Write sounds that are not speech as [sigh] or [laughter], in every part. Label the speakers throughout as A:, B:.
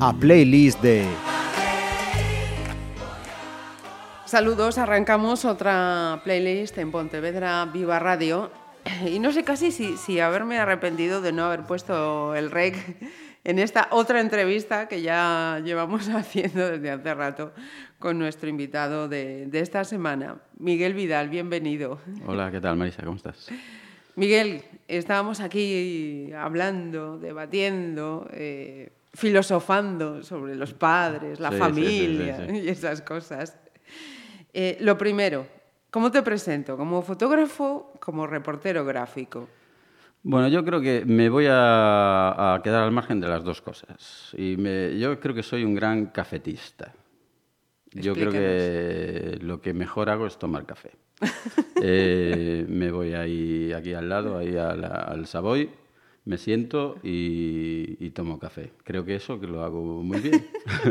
A: A playlist de
B: Saludos, arrancamos otra playlist en Pontevedra Viva Radio. Y no sé casi si, si haberme arrepentido de no haber puesto el rec en esta otra entrevista que ya llevamos [laughs] haciendo desde hace rato con nuestro invitado de, de esta semana, Miguel Vidal. Bienvenido.
C: Hola, ¿qué tal, Marisa? ¿Cómo estás?
B: Miguel, estábamos aquí hablando, debatiendo, eh, filosofando sobre los padres, la
C: Sí,
B: familia
C: sí, sí.
B: y esas cosas. Eh, lo primero, ¿cómo te presento? ¿Como fotógrafo, como reportero gráfico?
C: Bueno, yo creo que me voy a, a quedar al margen de las dos cosas. Y me- yo creo que soy un gran cafetista. Yo creo que lo que mejor hago es tomar café. [laughs] Eh, me voy ahí, aquí al lado, ahí la- al Savoy, me siento y, y tomo café. Creo que eso que lo hago muy bien.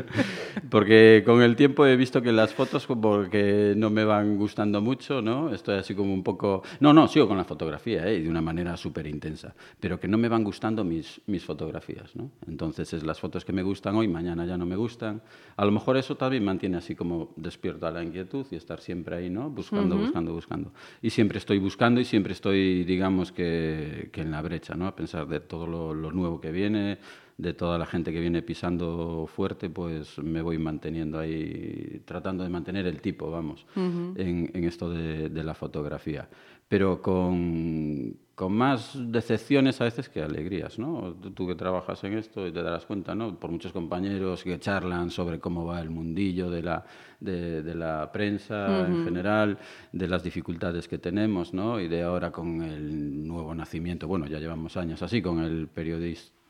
C: [laughs] Porque con el tiempo he visto que las fotos como que no me van gustando mucho, ¿no? Estoy así como un poco... No, no, sigo con la fotografía, ¿eh? Y de una manera súper intensa. Pero que no me van gustando mis, mis fotografías, ¿no? Entonces es las fotos que me gustan hoy, mañana ya no me gustan. A lo mejor eso también mantiene así como despierta la inquietud y estar siempre ahí, ¿no? Buscando, buscando, buscando. Y siempre estoy buscando y siempre estoy, digamos, que, que en la brecha, ¿no? A pensar de todo lo, lo nuevo que viene, de toda la gente que viene pisando fuerte, pues me voy manteniendo ahí, tratando de mantener el tipo, vamos, en, en esto de, de la fotografía. Pero con, con más decepciones a veces que alegrías, ¿no? Tú, que trabajas en esto y te darás cuenta, ¿no? Por muchos compañeros que charlan sobre cómo va el mundillo de la, de, de la prensa en general, de las dificultades que tenemos, ¿no? Y de ahora con el nuevo nacimiento, bueno, ya llevamos años así, con el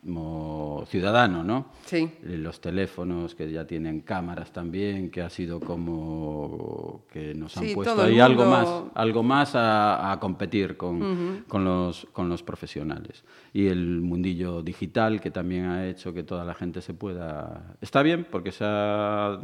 C: periodismo ciudadano, ¿no?
B: Sí.
C: Eh, los teléfonos que ya tienen cámaras también, que ha sido como que nos han
B: Sí,
C: puesto ahí algo más, algo más a, a competir con, con, los, con los profesionales. Y el mundillo digital que también ha hecho que toda la gente se pueda... Está bien porque la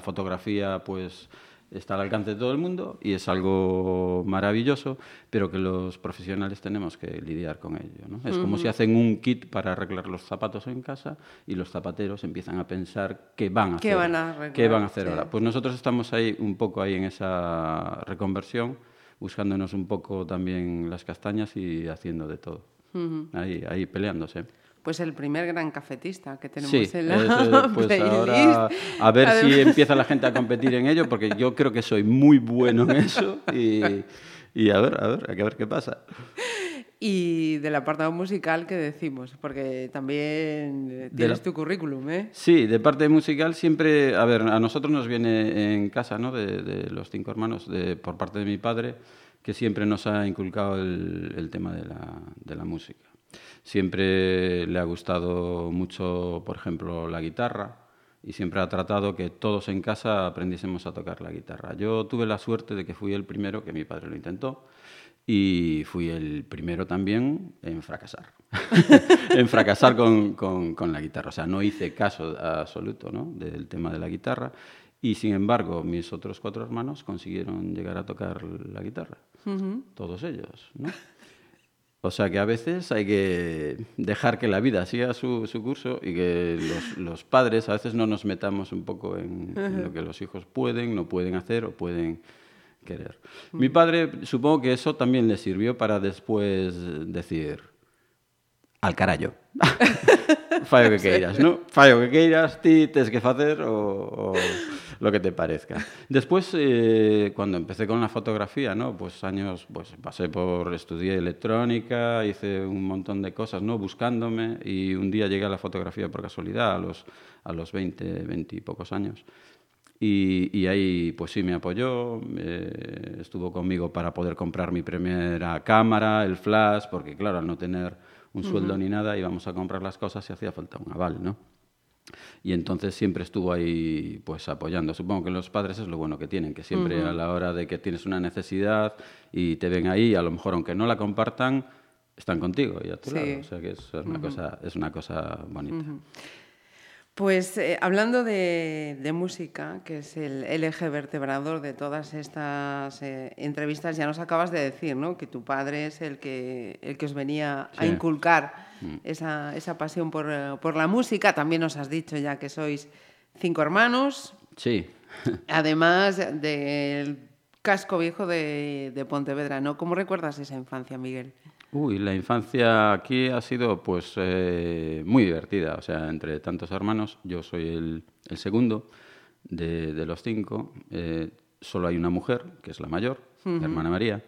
C: fotografía pues está al alcance de todo el mundo y es algo maravilloso, pero que los profesionales tenemos que lidiar con ello. ¿no? Es como si hacen un kit para arreglar los zapatos en casa y los zapateros empiezan a pensar qué van a
B: ¿Qué
C: hacer,
B: van a arreglar?
C: qué van a hacer
B: Sí.
C: ahora. Pues nosotros estamos ahí un poco ahí en esa reconversión, buscándonos un poco también las castañas y haciendo de todo. ahí, ahí peleándose.
B: Pues el primer gran cafetista que tenemos
C: Sí,
B: en la
C: pues
B: playlist. [laughs]
C: ahora a ver si [laughs] empieza la gente a competir en ello, porque yo creo que soy muy bueno en eso y, y a ver, a ver, a ver qué pasa.
B: Y del apartado musical, ¿qué decimos? Porque también tienes
C: la-
B: tu currículum, ¿eh?
C: Sí, de parte musical siempre, a ver, a nosotros nos viene en casa, ¿no? De, de los cinco hermanos, de, por parte de mi padre, que siempre nos ha inculcado el, el tema de la, de la música. Siempre le ha gustado mucho, por ejemplo, la guitarra y siempre ha tratado que todos en casa aprendiésemos a tocar la guitarra. Yo tuve la suerte de que fui el primero, que mi padre lo intentó, y fui el primero también en fracasar. [laughs] en fracasar con, con- con la guitarra. O sea, no hice caso absoluto ¿no? del tema de la guitarra. Y sin embargo, mis otros cuatro hermanos consiguieron llegar a tocar la guitarra. Todos ellos. ¿no? O sea que a veces hay que dejar que la vida siga su, su curso y que los, los padres a veces no nos metamos un poco en, en lo que los hijos pueden, no pueden hacer o pueden querer. Mi padre, supongo que eso también le sirvió para después decir, al carallo. [laughs] Fallo que [laughs] queiras, ¿no? Fallo que queiras, ti tes que facer o, o lo que te parezca. [laughs] Después, eh, cuando empecé con la fotografía, ¿no? Pues años, pues pasé por, estudié electrónica, hice un montón de cosas, ¿no? Buscándome y un día llegué a la fotografía por casualidad, a los, a los 20, 20 y pocos años. Y, y ahí pues sí me apoyó, eh, estuvo conmigo para poder comprar mi primera cámara, el flash, porque claro, al no tener un sueldo ni nada íbamos a comprar las cosas y hacía falta un aval, ¿no? Y entonces siempre estuvo ahí pues apoyando. Supongo que los padres es lo bueno que tienen, que siempre a la hora de que tienes una necesidad y te ven ahí, a lo mejor aunque no la compartan, están contigo y a tu
B: Sí.
C: lado. O sea que es una, cosa, es una cosa bonita.
B: Pues eh, hablando de, de música, que es el, el eje vertebrador de todas estas eh, entrevistas, ya nos acabas de decir, ¿no? Que tu padre es el que, el que os venía a inculcar esa, esa pasión por, eh, por la música. También nos has dicho ya que sois cinco hermanos,
C: Sí, [laughs]
B: además del casco viejo de, de Pontevedra, ¿no? ¿Cómo recuerdas esa infancia, Miguel?
C: Uy, la infancia aquí ha sido pues eh, muy divertida. O sea, entre tantos hermanos, yo soy el, el segundo de, de los cinco. Eh, solo hay una mujer, que es la mayor, la hermana María.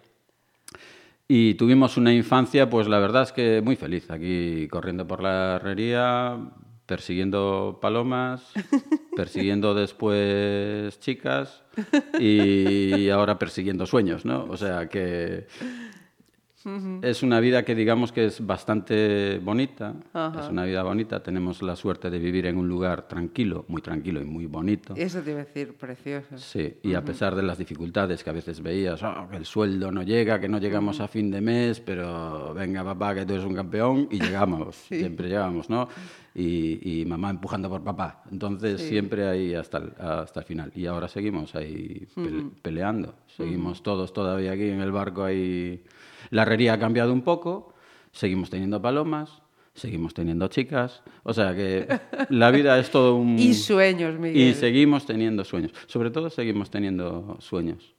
C: Y tuvimos una infancia, pues la verdad es que muy feliz, aquí corriendo por la herrería, persiguiendo palomas, [laughs] persiguiendo después chicas y ahora persiguiendo sueños, ¿no? O sea que es una vida que digamos que es bastante bonita,
B: Ajá.
C: es una vida bonita, tenemos la suerte de vivir en un lugar tranquilo, muy tranquilo y muy bonito.
B: Eso te iba a decir, precioso.
C: Sí, y a pesar de las dificultades que a veces veías, "Ah, que el sueldo no llega, que no llegamos a fin de mes, pero venga papá, que tú eres un campeón, y llegamos, [laughs] siempre llegamos, ¿no? Y, y mamá empujando por papá. Entonces siempre ahí hasta el, hasta el final. Y ahora seguimos ahí pele- peleando, seguimos todos todavía aquí en el barco ahí. La herrería ha cambiado un poco, seguimos teniendo palomas. Seguimos teniendo chicas, o sea que la vida es todo un... [laughs]
B: Y sueños, Miguel.
C: Y seguimos teniendo sueños. Sobre todo seguimos teniendo sueños.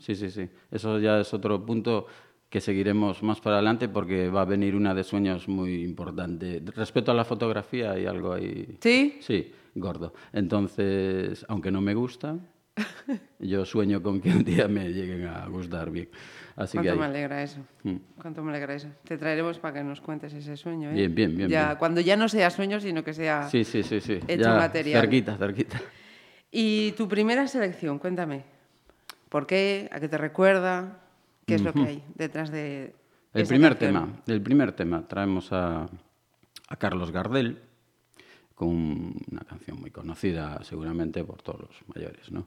C: Sí, sí, sí. Eso ya es otro punto que seguiremos más para adelante porque va a venir una de sueños muy importante. Respecto a la fotografía hay algo ahí...
B: ¿Sí?
C: Sí, gordo. Entonces, aunque no me gusta, [laughs] yo sueño con que un día me lleguen a gustar bien. Así que
B: Cuánto me alegra eso.
C: Mm.
B: Cuánto me alegra eso. Te traeremos para que nos cuentes ese sueño, ¿eh?
C: Bien, bien, bien,
B: Ya,
C: bien.
B: Cuando ya no sea sueño, sino que sea...
C: Sí, sí, sí, sí.
B: Hecho
C: Ya
B: material.
C: Cerquita, cerquita.
B: Y tu primera selección, cuéntame. ¿Por qué? ¿A qué te recuerda? ¿Qué es lo que hay detrás de
C: El primer
B: canción?
C: tema, el primer tema, traemos a, a Carlos Gardel con una canción muy conocida seguramente por todos los mayores, ¿no?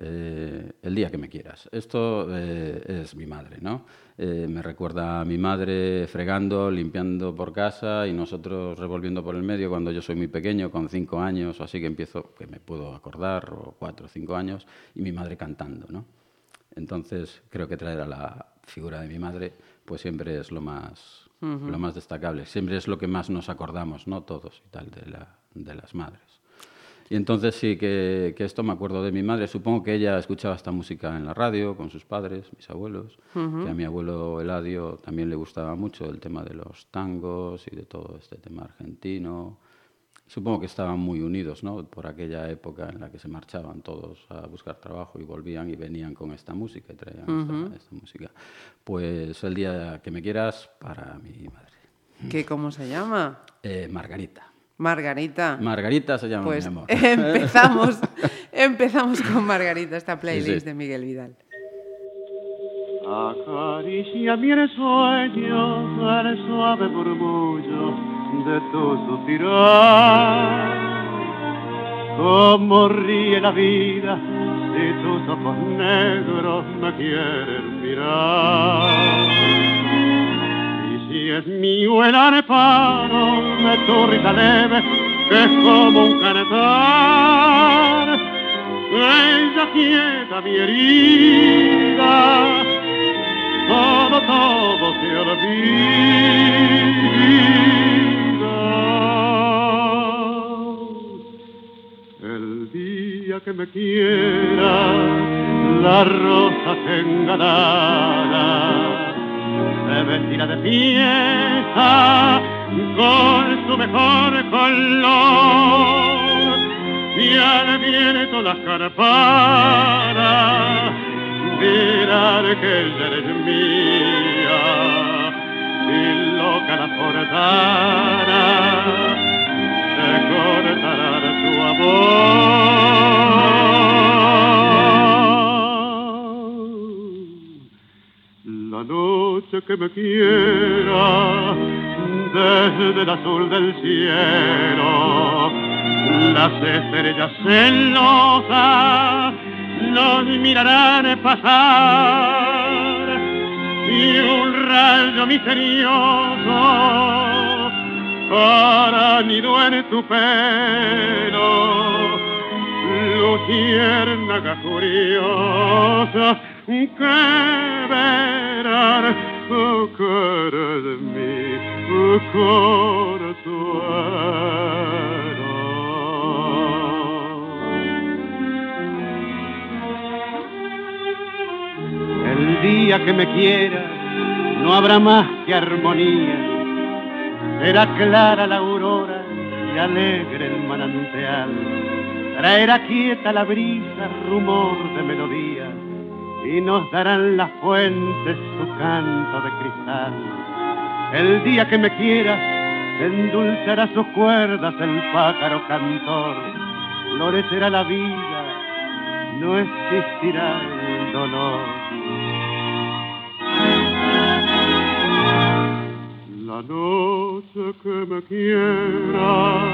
C: Eh, el día que me quieras. Esto eh, es mi madre, ¿no? Eh, me recuerda a mi madre fregando, limpiando por casa y nosotros revolviendo por el medio cuando yo soy muy pequeño, con cinco años o así que empiezo, que me puedo acordar, o cuatro o cinco años, y mi madre cantando, ¿no? Entonces, creo que traer a la figura de mi madre, pues siempre es lo más, lo más destacable. Siempre es lo que más nos acordamos, ¿no? Todos y tal, de, la, de las madres. Y entonces sí que, que esto me acuerdo de mi madre. Supongo que ella escuchaba esta música en la radio con sus padres, mis abuelos. Que a mi abuelo Eladio también le gustaba mucho el tema de los tangos y de todo este tema argentino. Supongo que estaban muy unidos, ¿no? Por aquella época en la que se marchaban todos a buscar trabajo y volvían y venían con esta música y traían esta, esta música. Pues el día que me quieras para mi madre.
B: ¿Qué, ¿Cómo se llama?
C: Eh, Margarita.
B: Margarita.
C: Margarita se llama
B: pues
C: mi amor. [laughs]
B: empezamos, empezamos con Margarita, esta playlist
C: sí.
B: de Miguel Vidal.
A: Acaricia mi sueño el suave murmullo de tu suspirar. Como ríe la vida si tus ojos negros me quieren mirar. Y es mío el areparo de tu risa leve, que es como un cantar. Ella quieta mi herida, todo, todo se olvida. El día que me quiera, la rosa engalana se vestirá de fiesta con su mejor color. Y al viento las campanas dirán que ella eres mía y loca la forzana se cortará tu amor noche que me quiera desde el azul del cielo. Las estrellas celosas nos mirarán pasar y un rayo misterioso para nido en tu pelo, luciérnaga curiosa que verán cara de mi oh, El día que me quiera no habrá más que armonía. Será clara la aurora y alegre el manantial. Traerá quieta la brisa, rumor de melodía, y nos darán las fuentes su canto de cristal. El día que me quiera, endulzará sus cuerdas el pájaro cantor. Florecerá la vida, no existirá el dolor. la noche que me quiera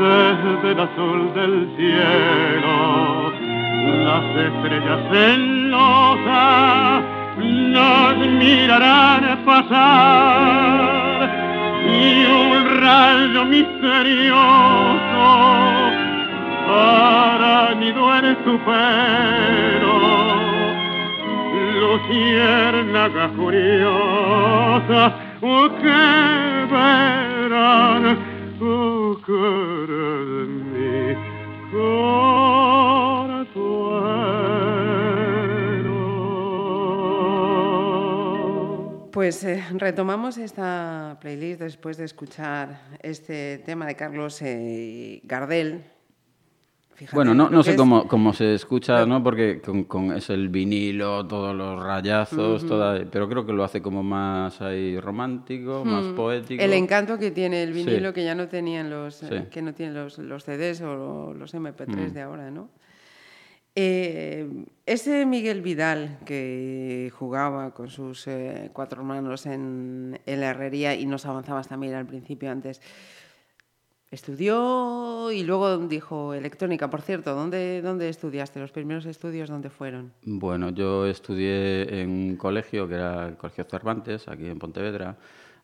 A: desde el azul del cielo. Las estrellas celosas nos mirarán pasar. Y un rayo misterioso para nido en tu pelo. Luciérnaga curiosa o que verán
B: Pues eh, retomamos esta playlist después de escuchar este tema de Carlos eh, Gardel, Fíjate,
C: Bueno, no, no sé
B: es-
C: cómo, cómo se escucha, ¿no? Porque con, con- es el vinilo, todos los rayazos, toda- pero creo que lo hace como más ahí romántico, más poético.
B: El encanto que tiene el
C: Sí.
B: vinilo que ya no tenían los, eh,
C: Sí.
B: Que no tienen los, los CDs o los MP3 de ahora, ¿no? Eh, ese Miguel Vidal que jugaba con sus eh, cuatro hermanos en, en la herrería y nos avanzabas también al principio antes, estudió y luego dijo electrónica. Por cierto, ¿dónde, dónde estudiaste? ¿Los primeros estudios dónde fueron?
C: Bueno, yo estudié en un colegio que era el Colegio Cervantes, aquí en Pontevedra.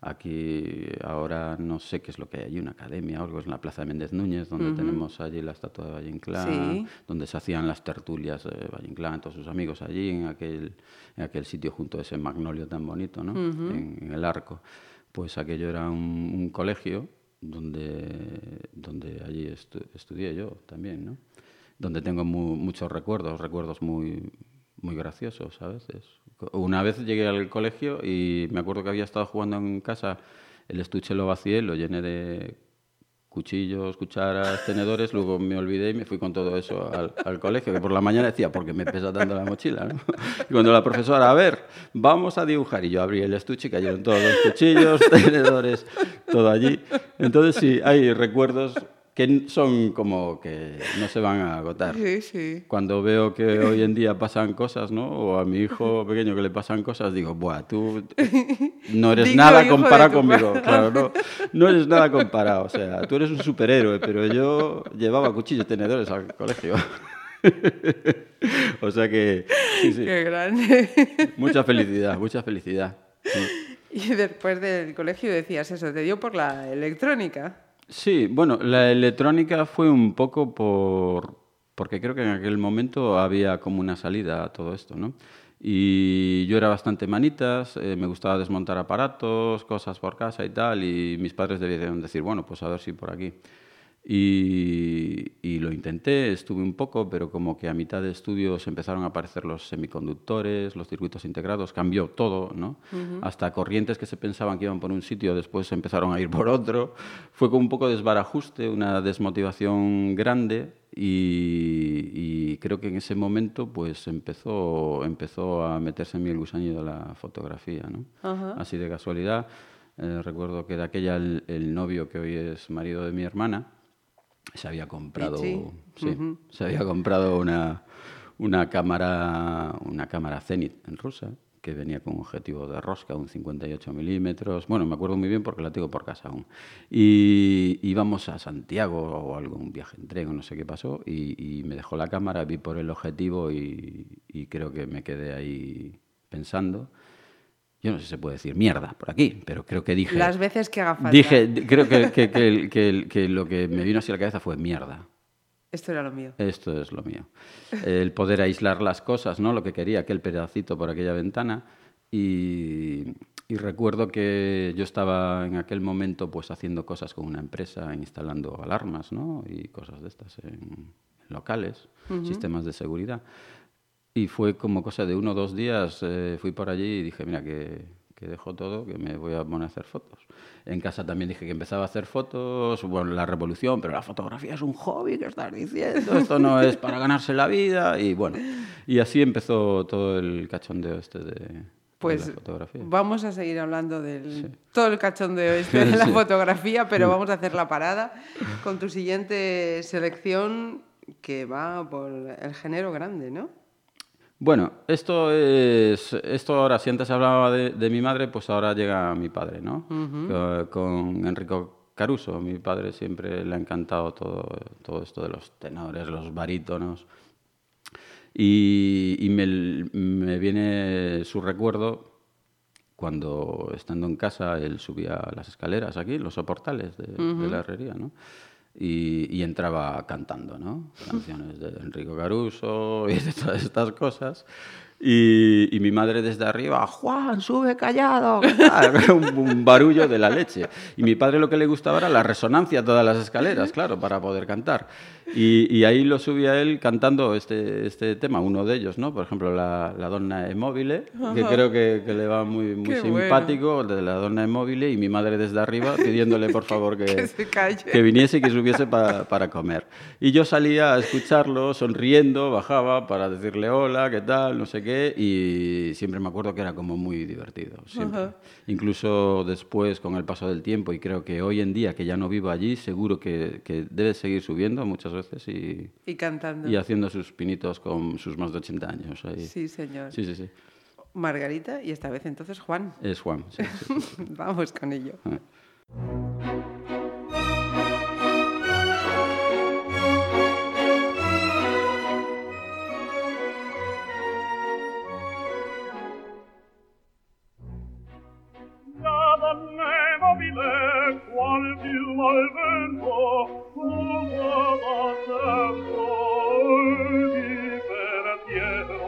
C: Aquí ahora no sé qué es lo que hay allí, una academia o algo, es en la Plaza de Méndez Núñez, donde tenemos allí la estatua de Valle Inclán,
B: Sí.
C: donde se hacían las tertulias de Valle Inclán, todos sus amigos allí, en aquel, en aquel sitio junto a ese magnolio tan bonito, ¿no? en, en el arco. Pues aquello era un, un colegio donde, donde allí estu- estudié yo también, ¿no? Donde tengo mu- muchos recuerdos, recuerdos muy, muy graciosos a veces. Una vez llegué al colegio y me acuerdo que había estado jugando en casa, el estuche lo vacié, lo llené de cuchillos, cucharas, tenedores, luego me olvidé y me fui con todo eso al, colegio, que por la mañana decía, porque me pesa tanto la mochila, ¿no? Y cuando la profesora, a ver, vamos a dibujar, y yo abrí el estuche y cayeron todos los cuchillos, [laughs] tenedores, todo allí. Entonces sí, hay recuerdos que son como que no se van a agotar.
B: Sí, sí.
C: Cuando veo que hoy en día pasan cosas, ¿no? O a mi hijo pequeño que le pasan cosas, digo, buah, tú [laughs] no eres
B: Digno
C: nada comparado conmigo.
B: padre.
C: Claro, no, no eres nada comparado. O sea, tú eres un superhéroe, pero yo llevaba cuchillos y tenedores al colegio. [laughs] o sea que, sí, sí,
B: Qué grande.
C: mucha felicidad, mucha felicidad.
B: Y después del colegio decías eso, te dio por la electrónica.
C: Sí, bueno, la electrónica fue un poco por porque creo que en aquel momento había como una salida a todo esto, ¿no? Y yo era bastante manitas, eh, me gustaba desmontar aparatos, cosas por casa y tal, y mis padres debieron decir, bueno, pues a ver si por aquí. Y, y lo intenté, estuve un poco, pero como que a mitad de estudios empezaron a aparecer los semiconductores, los circuitos integrados, cambió todo, ¿no? Hasta corrientes que se pensaban que iban por un sitio, después empezaron a ir por otro. Fue como un poco desbarajuste, una desmotivación grande y, y creo que en ese momento pues empezó, empezó a meterse en mí el gusanillo de la fotografía, ¿no? Así de casualidad. eh, recuerdo que de aquella el, el novio que hoy es marido de mi hermana, se había comprado, sí, se había comprado una, una cámara, una cámara Zenit en rusa que venía con un objetivo de rosca, un 58 milímetros. Bueno, me acuerdo muy bien porque la tengo por casa aún. Y íbamos a Santiago o algún viaje en tren o no sé qué pasó y, y me dejó la cámara, vi por el objetivo y, y creo que me quedé ahí pensando. Yo no sé si se puede decir mierda por aquí, pero creo que dije...
B: Las veces que haga falta.
C: Dije, creo que, que- que que lo que me vino así a la cabeza fue mierda.
B: Esto era lo mío.
C: Esto es lo mío. El poder aislar las cosas, ¿no? Lo que quería, aquel pedacito por aquella ventana. Y, y recuerdo que yo estaba en aquel momento pues haciendo cosas con una empresa, instalando alarmas, ¿no? Y cosas de estas en, locales, sistemas de seguridad. Y fue como cosa de uno o dos días, eh, fui por allí y dije, mira, que, que dejo todo, que me voy a poner a hacer fotos. En casa también dije que empezaba a hacer fotos, bueno, la revolución, pero la fotografía es un hobby, ¿qué estás diciendo? Esto no es para ganarse la vida. Y bueno, y así empezó todo el cachondeo este de,
B: Pues vamos a seguir hablando del todo el cachondeo este de la [laughs]
C: Sí.
B: fotografía, pero vamos a hacer la parada con tu siguiente selección que va por el género grande, ¿no?
C: Bueno, esto es. Esto ahora, si antes hablaba de, de mi madre, pues ahora llega mi padre, ¿no? Co- Con Enrico Caruso. Mi padre siempre le ha encantado todo, todo esto de los tenores, los barítonos. Y, y me, me viene su recuerdo cuando, estando en casa, él subía las escaleras aquí, los soportales de, de la herrería, ¿no? Y, y entraba cantando, ¿no? Canciones de Enrico Caruso y de todas estas cosas. Y, y mi madre desde arriba, Juan, sube callado. ¿qué [laughs] tal?". un, un barullo de la leche. Y mi padre lo que le gustaba era la resonancia todas las escaleras, claro, para poder cantar. Y, y ahí lo subía él cantando este, este tema, uno de ellos, ¿no? Por ejemplo, la, la Donna Immobile, que creo que, que le va muy, muy
B: Qué bueno.
C: simpático, de la Donna Immobile, y mi madre desde arriba pidiéndole por favor [laughs] que,
B: Que se
C: que viniese y que subiese para, para comer. Y yo salía a escucharlo, sonriendo, bajaba para decirle hola, qué tal, no sé qué, y siempre me acuerdo que era como muy divertido. Siempre. Incluso después, con el paso del tiempo, y creo que hoy en día, que ya no vivo allí, seguro que, que debe seguir subiendo muchas veces y,
B: Y cantando.
C: y haciendo sus pinitos con sus más de 80 años. ahí.
B: Sí, señor.
C: sí, sí. sí.
B: Margarita y esta vez entonces Juan.
C: Es Juan. sí, sí, sí. [laughs]
B: Vamos con ello.
D: La mobile qual più al vento sopra tanto di per pieno.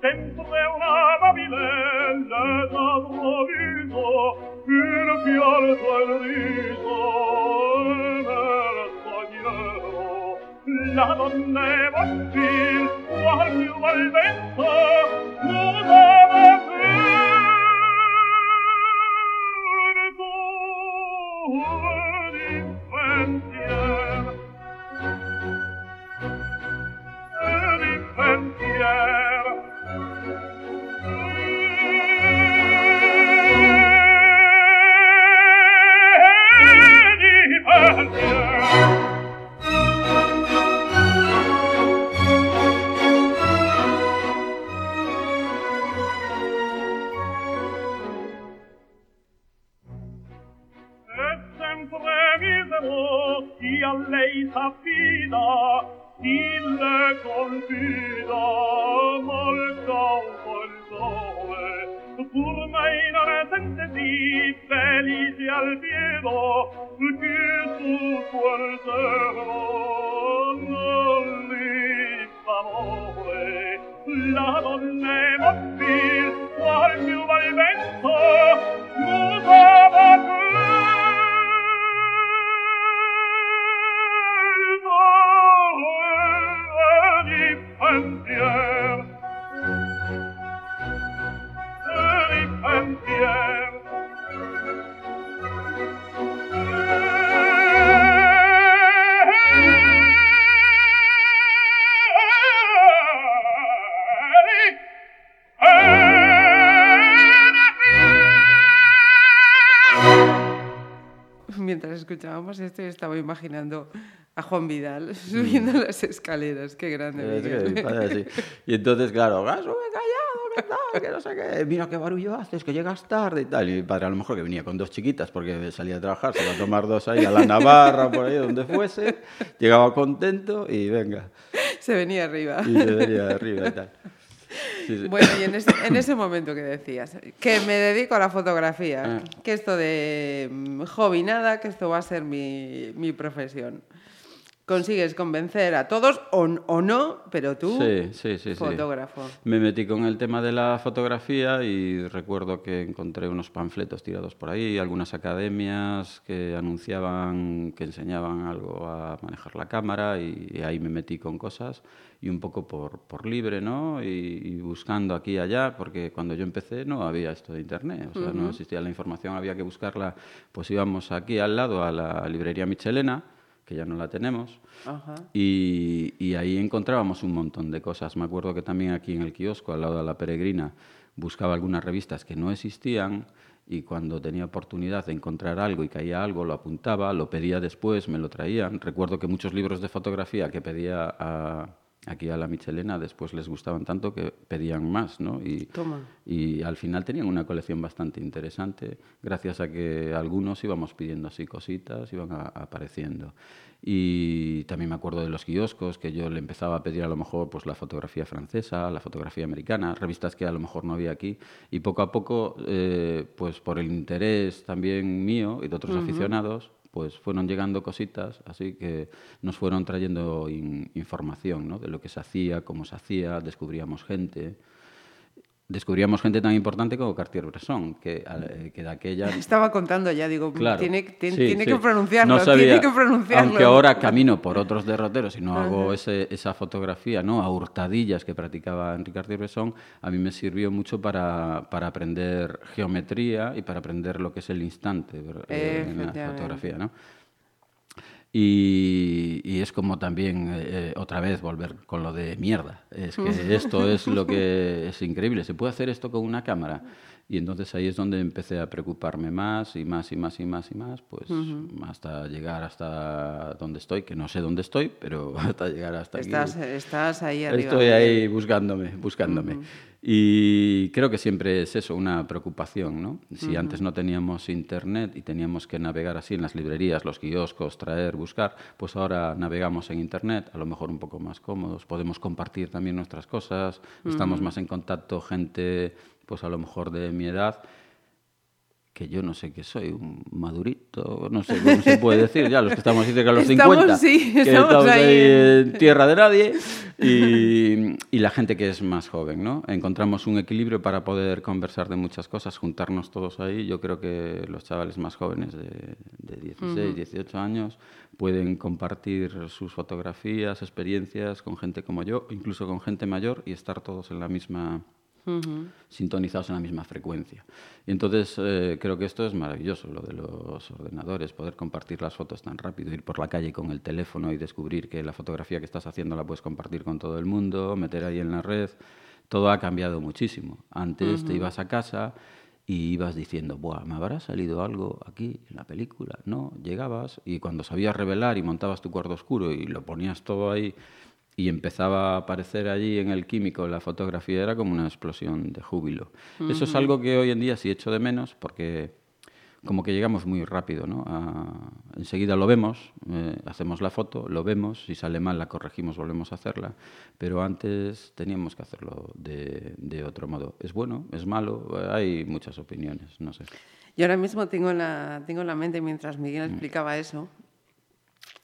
D: Sempre una mobile la trovo vivo il fiore del riso nel sognero. La donna è mobile qual più al vento
B: Esto, yo estaba imaginando a Juan Vidal subiendo las escaleras. Qué grande.
C: Que así. Y entonces, claro, "Ah, sube callado, ¿qué tal? Que no sé qué. Mira qué barullo haces, que llegas tarde y tal. Y mi padre a lo mejor que venía con dos chiquitas porque salía a trabajar, se iba a tomar dos ahí a la Navarra, por ahí donde fuese. Llegaba contento y venga.
B: Se venía arriba.
C: Y se venía arriba y tal. Sí, sí.
B: Bueno, y en ese, en [laughs] ese momento que decías, que me dedico a la fotografía,
C: Ah.
B: que esto de mm, hobby nada, que esto va a ser mi, mi profesión. Consigues convencer a todos o, o no, pero tú,
C: Sí,
B: fotógrafo.
C: Me metí con el tema de la fotografía y recuerdo que encontré unos panfletos tirados por ahí, algunas academias que anunciaban, que enseñaban algo a manejar la cámara y, ahí me metí con cosas y un poco por, por libre, ¿no? Y, y buscando aquí y allá, porque cuando yo empecé no había esto de internet, o sea, no existía la información, había que buscarla, pues íbamos aquí al lado a la librería Michelena, que ya no la tenemos,
B: Ajá.
C: y, y ahí encontrábamos un montón de cosas. Me acuerdo que también aquí en el kiosco, al lado de la peregrina, buscaba algunas revistas que no existían y cuando tenía oportunidad de encontrar algo y caía algo, lo apuntaba, lo pedía después, me lo traían. Recuerdo que muchos libros de fotografía que pedía a- aquí a la Michelena después les gustaban tanto que pedían más, ¿no? Y,
B: Toma.
C: y al final tenían una colección bastante interesante, gracias a que algunos íbamos pidiendo así cositas, iban a- apareciendo. Y también me acuerdo de los kioscos, que yo le empezaba a pedir a lo mejor pues, la fotografía francesa, la fotografía americana, revistas que a lo mejor no había aquí. Y poco a poco, eh, pues por el interés también mío y de otros aficionados, pues fueron llegando cositas, así que nos fueron trayendo in- información ¿no? de lo que se hacía, cómo se hacía, descubríamos gente. Descubríamos gente tan importante como Cartier-Bresson, que, eh, que de aquella... [laughs]
B: Estaba contando ya, digo,
C: Claro.
B: tiene, tiene-
C: Sí,
B: tiene
C: sí.
B: que pronunciarlo,
C: No sabía,
B: tiene que pronunciarlo.
C: Aunque ahora camino por otros derroteros y no hago ese- esa fotografía ¿no? a hurtadillas que practicaba Enrique Cartier-Bresson, a mí me sirvió mucho para, para aprender geometría y para aprender lo que es el instante eh, en la fotografía. ¿no? Y, y es como también, eh, otra vez, volver con lo de mierda. Es que esto es lo [laughs] que es increíble. ¿Se puede hacer esto con una cámara? Y entonces ahí es donde empecé a preocuparme más y más y más y más y más, pues hasta llegar hasta donde estoy, que no sé dónde estoy, pero [laughs] hasta llegar hasta aquí.
B: Estás, estás ahí arriba.
C: Estoy ahí buscándome, buscándome. Y creo que siempre es eso, una preocupación, ¿no? Si antes no teníamos internet y teníamos que navegar así en las librerías, los kioscos, traer, buscar, pues ahora navegamos en internet, a lo mejor un poco más cómodos, podemos compartir también nuestras cosas, estamos más en contacto gente, pues a lo mejor de mi edad, que yo no sé qué soy, un madurito, no sé cómo se puede decir, ya los que estamos así cerca de los
B: Estamos,
C: 50,
B: sí,
C: que
B: estamos
C: estamos
B: ahí
C: ahí
B: en-
C: en tierra de nadie, y, y la gente que es más joven, ¿no? Encontramos un equilibrio para poder conversar de muchas cosas, juntarnos todos ahí. Yo creo que los chavales más jóvenes de, de 16, 18 años pueden compartir sus fotografías, experiencias con gente como yo, incluso con gente mayor, y estar todos en la misma sintonizados en la misma frecuencia. Y entonces eh, creo que esto es maravilloso, lo de los ordenadores, poder compartir las fotos tan rápido, ir por la calle con el teléfono y descubrir que la fotografía que estás haciendo la puedes compartir con todo el mundo, meter ahí en la red. Todo ha cambiado muchísimo. Antes te ibas a casa y ibas diciendo, Buah, ¿me habrá salido algo aquí en la película? No, llegabas y cuando sabías revelar y montabas tu cuarto oscuro y lo ponías todo ahí y empezaba a aparecer allí en el químico la fotografía, era como una explosión de júbilo. Eso es algo que hoy en día sí echo de menos porque como que llegamos muy rápido, ¿no? A- enseguida lo vemos, eh, hacemos la foto, lo vemos, si sale mal la corregimos, volvemos a hacerla, pero antes teníamos que hacerlo de, de otro modo. ¿Es bueno? ¿Es malo? Hay muchas opiniones, no sé.
B: Yo ahora mismo tengo en la, tengo en la mente, mientras Miguel
C: Mm.
B: explicaba eso,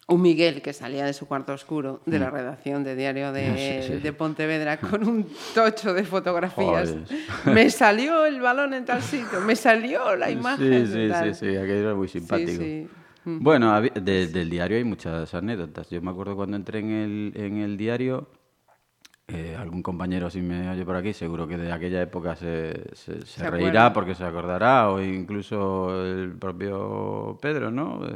B: un Miguel que salía de su cuarto oscuro de la redacción de Diario de,
C: Mm. Sí, sí.
B: de Pontevedra con un tocho de fotografías.
C: Joder.
B: Me salió el balón en tal sitio, me salió la imagen.
C: Sí, sí,
B: tal.
C: sí, sí, aquello era muy simpático.
B: sí.
C: Bueno, de- del diario hay muchas anécdotas. Yo me acuerdo cuando entré en el, en el diario, eh, algún compañero si me oye por aquí, seguro que de aquella época se, se- se
B: Se
C: reirá porque se acordará, o incluso el propio Pedro, ¿no? [laughs]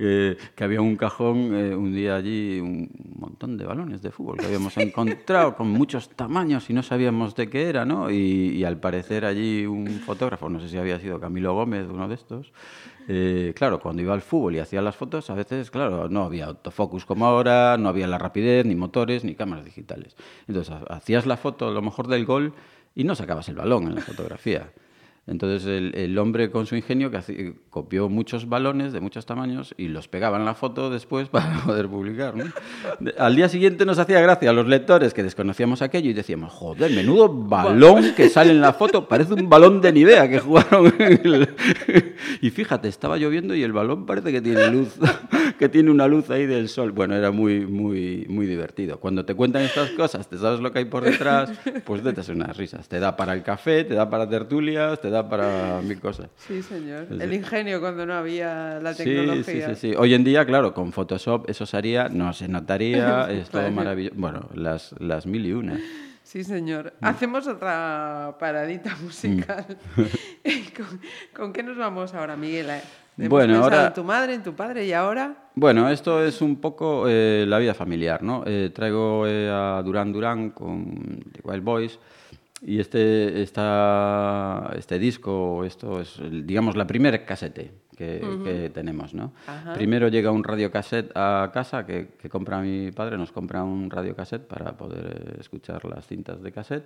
C: Eh, que había un cajón eh, un día allí, un montón de balones de fútbol que habíamos [laughs] encontrado con muchos tamaños y no sabíamos de qué era, ¿no? Y, y al parecer allí un fotógrafo, no sé si había sido Camilo Gómez, uno de estos, eh, claro, cuando iba al fútbol y hacía las fotos, a veces, claro, no había autofocus como ahora, no había la rapidez, ni motores, ni cámaras digitales. Entonces, ha- hacías la foto, a lo mejor del gol, y no sacabas el balón en la fotografía. Entonces el, el hombre con su ingenio que hacía- copió muchos balones de muchos tamaños y los pegaba en la foto después [laughs] para poder publicar. ¿no? Al día siguiente nos hacía gracia a los lectores que desconocíamos aquello y decíamos, joder, menudo balón que sale en la foto, parece un balón de Nivea que jugaron. el-". [laughs] Y fíjate, estaba lloviendo y el balón parece que tiene luz, [laughs] que tiene una luz ahí del sol. Bueno, era muy, muy, muy divertido. Cuando te cuentan estas cosas, te sabes lo que hay por detrás, pues te das unas risas. Te da para el café, te da para tertulias, te da para mil cosas.
E: Sí, señor.
C: Sí,
E: El
C: sí.
E: ingenio cuando no había la
C: Sí,
E: tecnología.
C: sí, sí, sí. Hoy en día, claro, con Photoshop eso se haría, no se notaría, [laughs] es todo maravilloso. Bueno, las, las mil y una.
E: Sí, señor.
C: Mm.
E: Hacemos otra paradita musical. [laughs] [laughs] ¿Con, con qué nos vamos ahora, Miguel? Eh, Hemos
C: Bueno, ahora-
E: en tu madre, en tu padre y ahora...
C: Bueno, esto es un poco eh, la vida familiar, ¿no? Eh, traigo eh, a Durán Durán con The Wild Boys y este, esta, este disco, esto es, digamos, la primera casete que, que tenemos, ¿no?
E: Ajá.
C: Primero llega un radiocassette a casa que, que compra mi padre, nos compra un radiocassette para poder eh, escuchar las cintas de cassette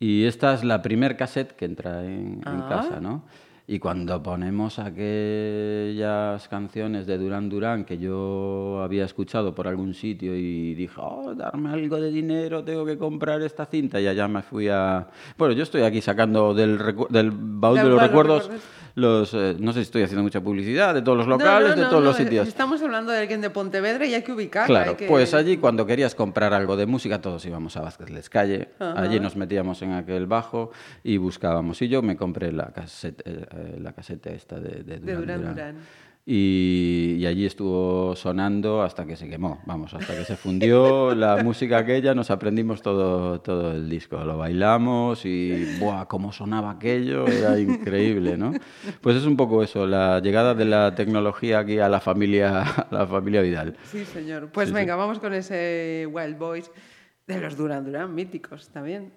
C: y esta es la primer cassette que entra en, en
E: Ah.
C: casa, ¿no? Y cuando ponemos aquellas canciones de Durán Durán que yo había escuchado por algún sitio y dije, oh, darme algo de dinero, tengo que comprar esta cinta, y allá me fui a... Bueno, yo estoy aquí sacando del, recu- del baúl de los
E: baúl de los
C: recuerdos,
E: recuerdos.
C: Los, eh, no sé si estoy haciendo mucha publicidad, de todos los locales,
E: no,
C: de todos los sitios.
E: Estamos hablando de alguien de Pontevedra y hay que ubicarla.
C: Claro,
E: que-
C: pues allí cuando querías comprar algo de música, todos íbamos a Vázquez Les Calle,
E: Ajá.
C: allí nos metíamos en aquel bajo y buscábamos. Y yo me compré la casete, eh, eh, la caseta esta de, de Duran
E: Duran
C: Duran.
E: Duran.
C: Y, y allí estuvo sonando hasta que se quemó, vamos, hasta que se fundió la [laughs] música aquella, nos aprendimos todo, todo el disco, lo bailamos y ¡buah! cómo sonaba aquello, era increíble, ¿no? Pues es un poco eso, la llegada de la tecnología aquí a la familia, a la familia Vidal.
E: Sí, señor. Pues
C: Sí,
E: venga, vamos con ese Wild Boys de los Duran Duran, míticos también.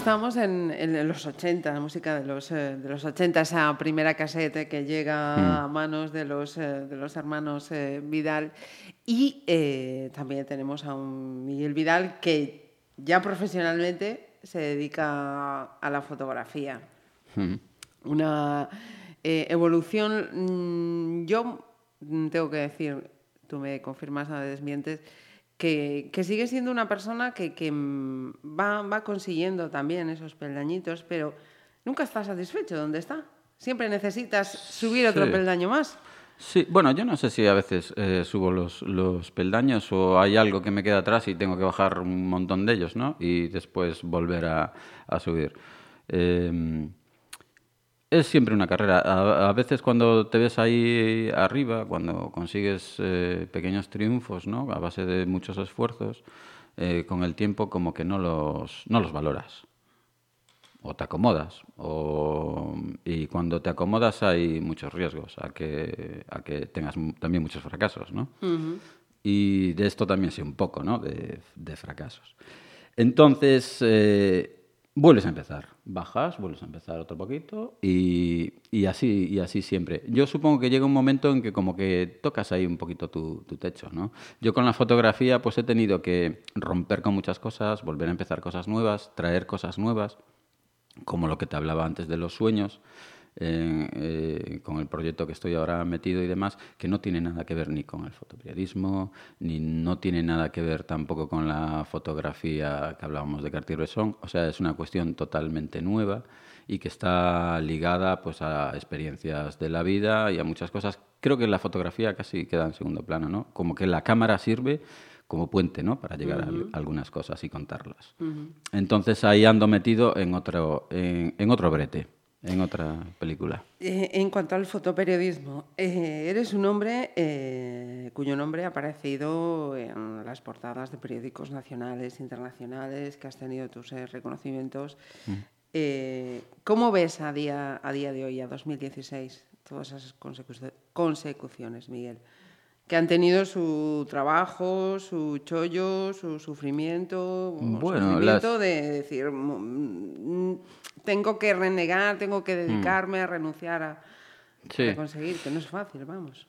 B: Estamos en, en los 80, la música de los, eh, de los 80, esa primera casete que llega a manos de los, eh, de los hermanos eh, Vidal. Y eh, también tenemos a un Miguel Vidal que ya profesionalmente se dedica a la fotografía.
C: Mm.
B: Una evolución, mm, yo mm, tengo que decir, tú me confirmas o me desmientes, que, que sigue siendo una persona que, que, mm, va, va consiguiendo también esos peldañitos, pero nunca está satisfecho donde está. Siempre necesitas subir otro
C: Sí.
B: peldaño más.
C: Sí, bueno, yo no sé si a veces eh, subo los, los peldaños o hay algo que me queda atrás y tengo que bajar un montón de ellos, ¿no? Y después volver a, a subir. Eh, es siempre una carrera. A, a veces cuando te ves ahí arriba, cuando consigues eh, pequeños triunfos, ¿no? A base de muchos esfuerzos, eh, con el tiempo como que no los, no los valoras o te acomodas. O, y cuando te acomodas hay muchos riesgos a que, a que tengas también muchos fracasos, ¿no? Y de esto también sé un poco, ¿no? De, de fracasos. Entonces, eh, vuelves a empezar. Bajas, vuelves a empezar otro poquito y, y así, y así siempre. Yo supongo que llega un momento en que como que tocas ahí un poquito tu, tu techo, ¿no? Yo con la fotografía pues he tenido que romper con muchas cosas, volver a empezar cosas nuevas, traer cosas nuevas como lo que te hablaba antes de los sueños, eh, eh, con el proyecto que estoy ahora metido y demás, que no tiene nada que ver ni con el fotoperiodismo, ni no tiene nada que ver tampoco con la fotografía que hablábamos de Cartier-Bresson. O sea, es una cuestión totalmente nueva y que está ligada pues, a experiencias de la vida y a muchas cosas. Creo que la fotografía casi queda en segundo plano, ¿no? Como que la cámara sirve como puente, ¿no? Para llegar a al- algunas cosas y contarlas. Entonces ahí ando metido en otro, en, en otro brete, en otra película.
B: Eh, en cuanto al fotoperiodismo, eh, eres un hombre eh, cuyo nombre ha aparecido en las portadas de periódicos nacionales, internacionales, que has tenido tus reconocimientos. Eh, ¿Cómo ves a día, a día de hoy, a 2016, todas esas consecu- consecuciones, Miguel? Que han tenido su trabajo, su chollo, su sufrimiento,
C: Bueno,
B: sufrimiento
C: las-
B: de decir, mm, mm, tengo que renegar, tengo que dedicarme a renunciar a,
C: Sí.
B: a conseguir, que no es fácil, vamos.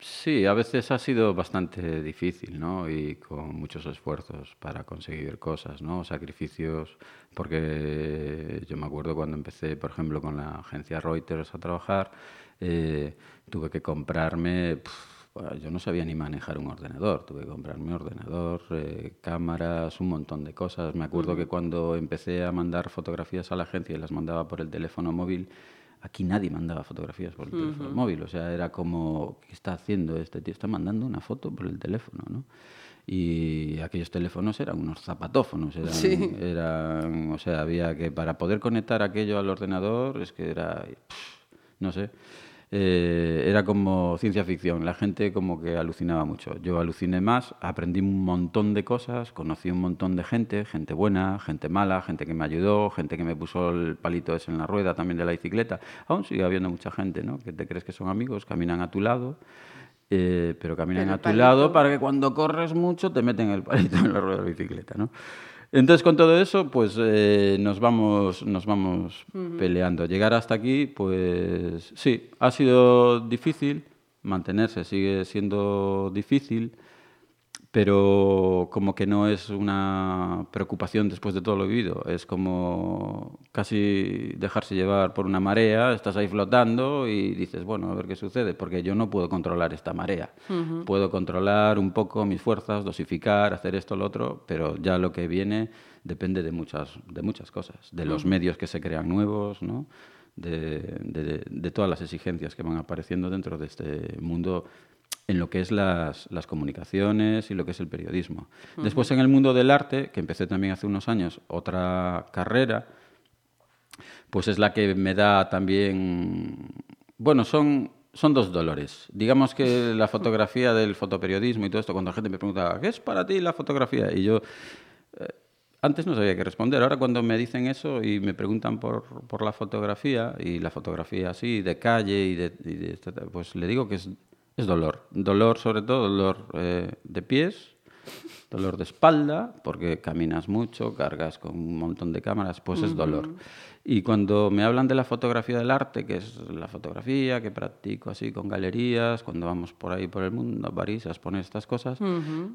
C: Sí, a veces ha sido bastante difícil, ¿no? Y con muchos esfuerzos para conseguir cosas, ¿no? Sacrificios, porque yo me acuerdo cuando empecé, por ejemplo, con la agencia Reuters a trabajar, eh, tuve que comprarme, yo no sabía ni manejar un ordenador, tuve que comprarme un ordenador, eh, cámaras, un montón de cosas. Me acuerdo que cuando empecé a mandar fotografías a la agencia y las mandaba por el teléfono móvil, Aquí nadie mandaba fotografías por el teléfono móvil, o sea, era como, ¿qué está haciendo este tío? Está mandando una foto por el teléfono, ¿no? Y aquellos teléfonos eran unos zapatófonos, eran,
B: Sí.
C: eran- o sea, había que, para poder conectar aquello al ordenador, es que era, pff, no sé, eh, era como ciencia ficción, la gente como que alucinaba mucho. Yo aluciné más, aprendí un montón de cosas, conocí un montón de gente, gente buena, gente mala, gente que me ayudó, gente que me puso el palito ese en la rueda también de la bicicleta. Aún sigue habiendo mucha gente, ¿no? Que te crees que son amigos, caminan a tu lado. eh, pero caminan
B: Pero
C: a tu
B: palito-
C: lado para que cuando corres mucho te meten el palito en la rueda de la bicicleta, ¿no? Entonces, con todo eso, pues eh, nos vamos, nos vamos peleando. Llegar hasta aquí, pues sí, ha sido difícil, mantenerse sigue siendo difícil, pero como que no es una preocupación después de todo lo vivido, es como casi dejarse llevar por una marea, estás ahí flotando y dices, bueno, a ver qué sucede, porque yo no puedo controlar esta marea. Puedo controlar un poco mis fuerzas, dosificar, hacer esto, lo otro, pero ya lo que viene depende de muchas, de muchas cosas, de los medios que se crean nuevos, ¿no? de, de- de todas las exigencias que van apareciendo dentro de este mundo en lo que es las, las comunicaciones y lo que es el periodismo. Después en el mundo del arte, que empecé también hace unos años, otra carrera, pues es la que me da también... Bueno, son, son dos dolores. Digamos que la [laughs] fotografía del fotoperiodismo y todo esto, cuando la gente me pregunta, ¿qué es para ti la fotografía? Y yo eh, antes no sabía qué responder. Ahora cuando me dicen eso y me preguntan por, por la fotografía, y la fotografía así, de calle, y de, y de pues le digo que es, es dolor. Dolor sobre todo, dolor eh, de pies, Dolor de espalda, porque caminas mucho, cargas con un montón de cámaras, pues es dolor. Y cuando me hablan de la fotografía del arte, que es la fotografía que practico así con galerías, cuando vamos por ahí por el mundo, a París, a exponer estas cosas,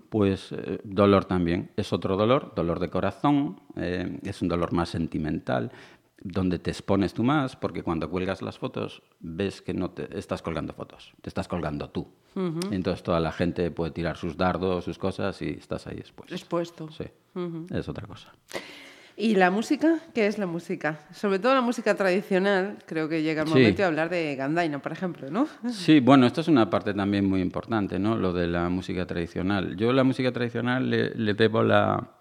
C: pues eh, dolor también. Es otro dolor, dolor de corazón, eh, es un dolor más sentimental, donde te expones tú más, porque cuando cuelgas las fotos ves que no te estás colgando fotos, te estás colgando tú. Entonces toda la gente puede tirar sus dardos, sus cosas y estás ahí expuesto.
B: Expuesto.
C: Sí, es otra cosa.
B: ¿Y la música? ¿Qué es la música? Sobre todo la música tradicional, creo que llega el
C: Sí.
B: momento de hablar de Gandaina, por ejemplo, ¿no?
C: Sí, bueno, esto es una parte también muy importante, ¿no? Lo de la música tradicional. Yo la música tradicional le, le debo la,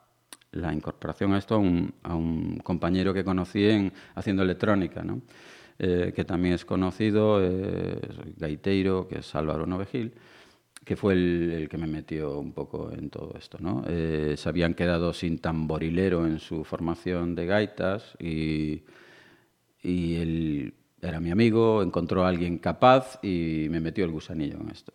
C: la incorporación a esto a un, compañero que conocí en, haciendo electrónica. Eh, que también es conocido, eh, gaiteiro, que es Álvaro Novegil, que fue el, el que me metió un poco en todo esto, ¿no? Eh, se habían quedado sin tamborilero en su formación de gaitas y, y él era mi amigo, encontró a alguien capaz y me metió el gusanillo en esto.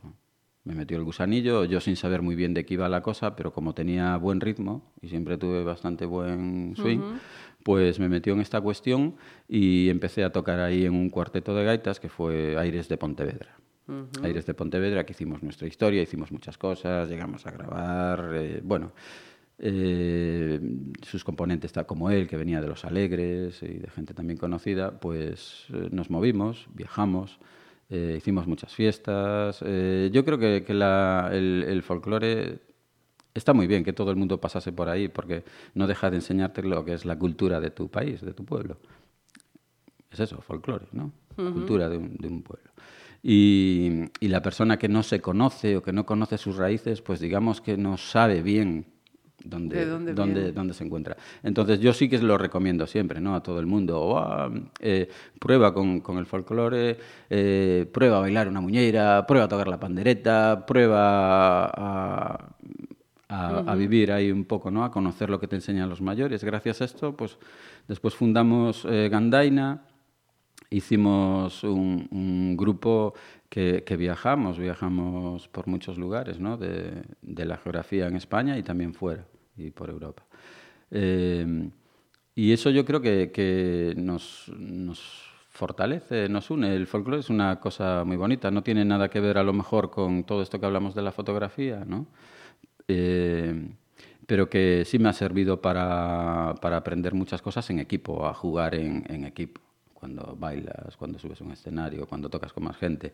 C: Me metió el gusanillo, yo sin saber muy bien de qué iba la cosa, pero como tenía buen ritmo y siempre tuve bastante buen swing, pues me metió en esta cuestión y empecé a tocar ahí en un cuarteto de gaitas que fue Aires de Pontevedra. Aires de Pontevedra, que hicimos nuestra historia, hicimos muchas cosas, llegamos a grabar, eh, bueno, eh, sus componentes, tal como él, que venía de Los Alegres y de gente también conocida, pues eh, nos movimos, viajamos, eh, hicimos muchas fiestas. eh, yo creo que, que la- el, el folclore está muy bien que todo el mundo pasase por ahí, porque no deja de enseñarte lo que es la cultura de tu país, de tu pueblo. Es eso, folclore, ¿no? Cultura de un, de un pueblo. Y, y la persona que no se conoce o que no conoce sus raíces, pues digamos que no sabe bien dónde,
B: ¿De dónde
C: dónde,
B: viene?
C: dónde se encuentra. Entonces yo sí que lo recomiendo siempre, ¿no? A todo el mundo. Ah, eh, prueba con, con el folclore, eh, prueba a bailar una muñeira, prueba a tocar la pandereta, prueba a, a, a vivir ahí un poco, ¿no? A conocer lo que te enseñan los mayores. Gracias a esto, pues después fundamos eh, Gandaina, hicimos un, un grupo que, que viajamos, viajamos por muchos lugares, ¿no? De, de la geografía en España y también fuera, y por Europa. Eh, y eso yo creo que, que nos, nos fortalece, nos une. El folclore es una cosa muy bonita, no tiene nada que ver a lo mejor con todo esto que hablamos de la fotografía, ¿no? Eh, pero que sí me ha servido para, para aprender muchas cosas en equipo, a jugar en, en equipo, cuando bailas, cuando subes a un escenario, cuando tocas con más gente.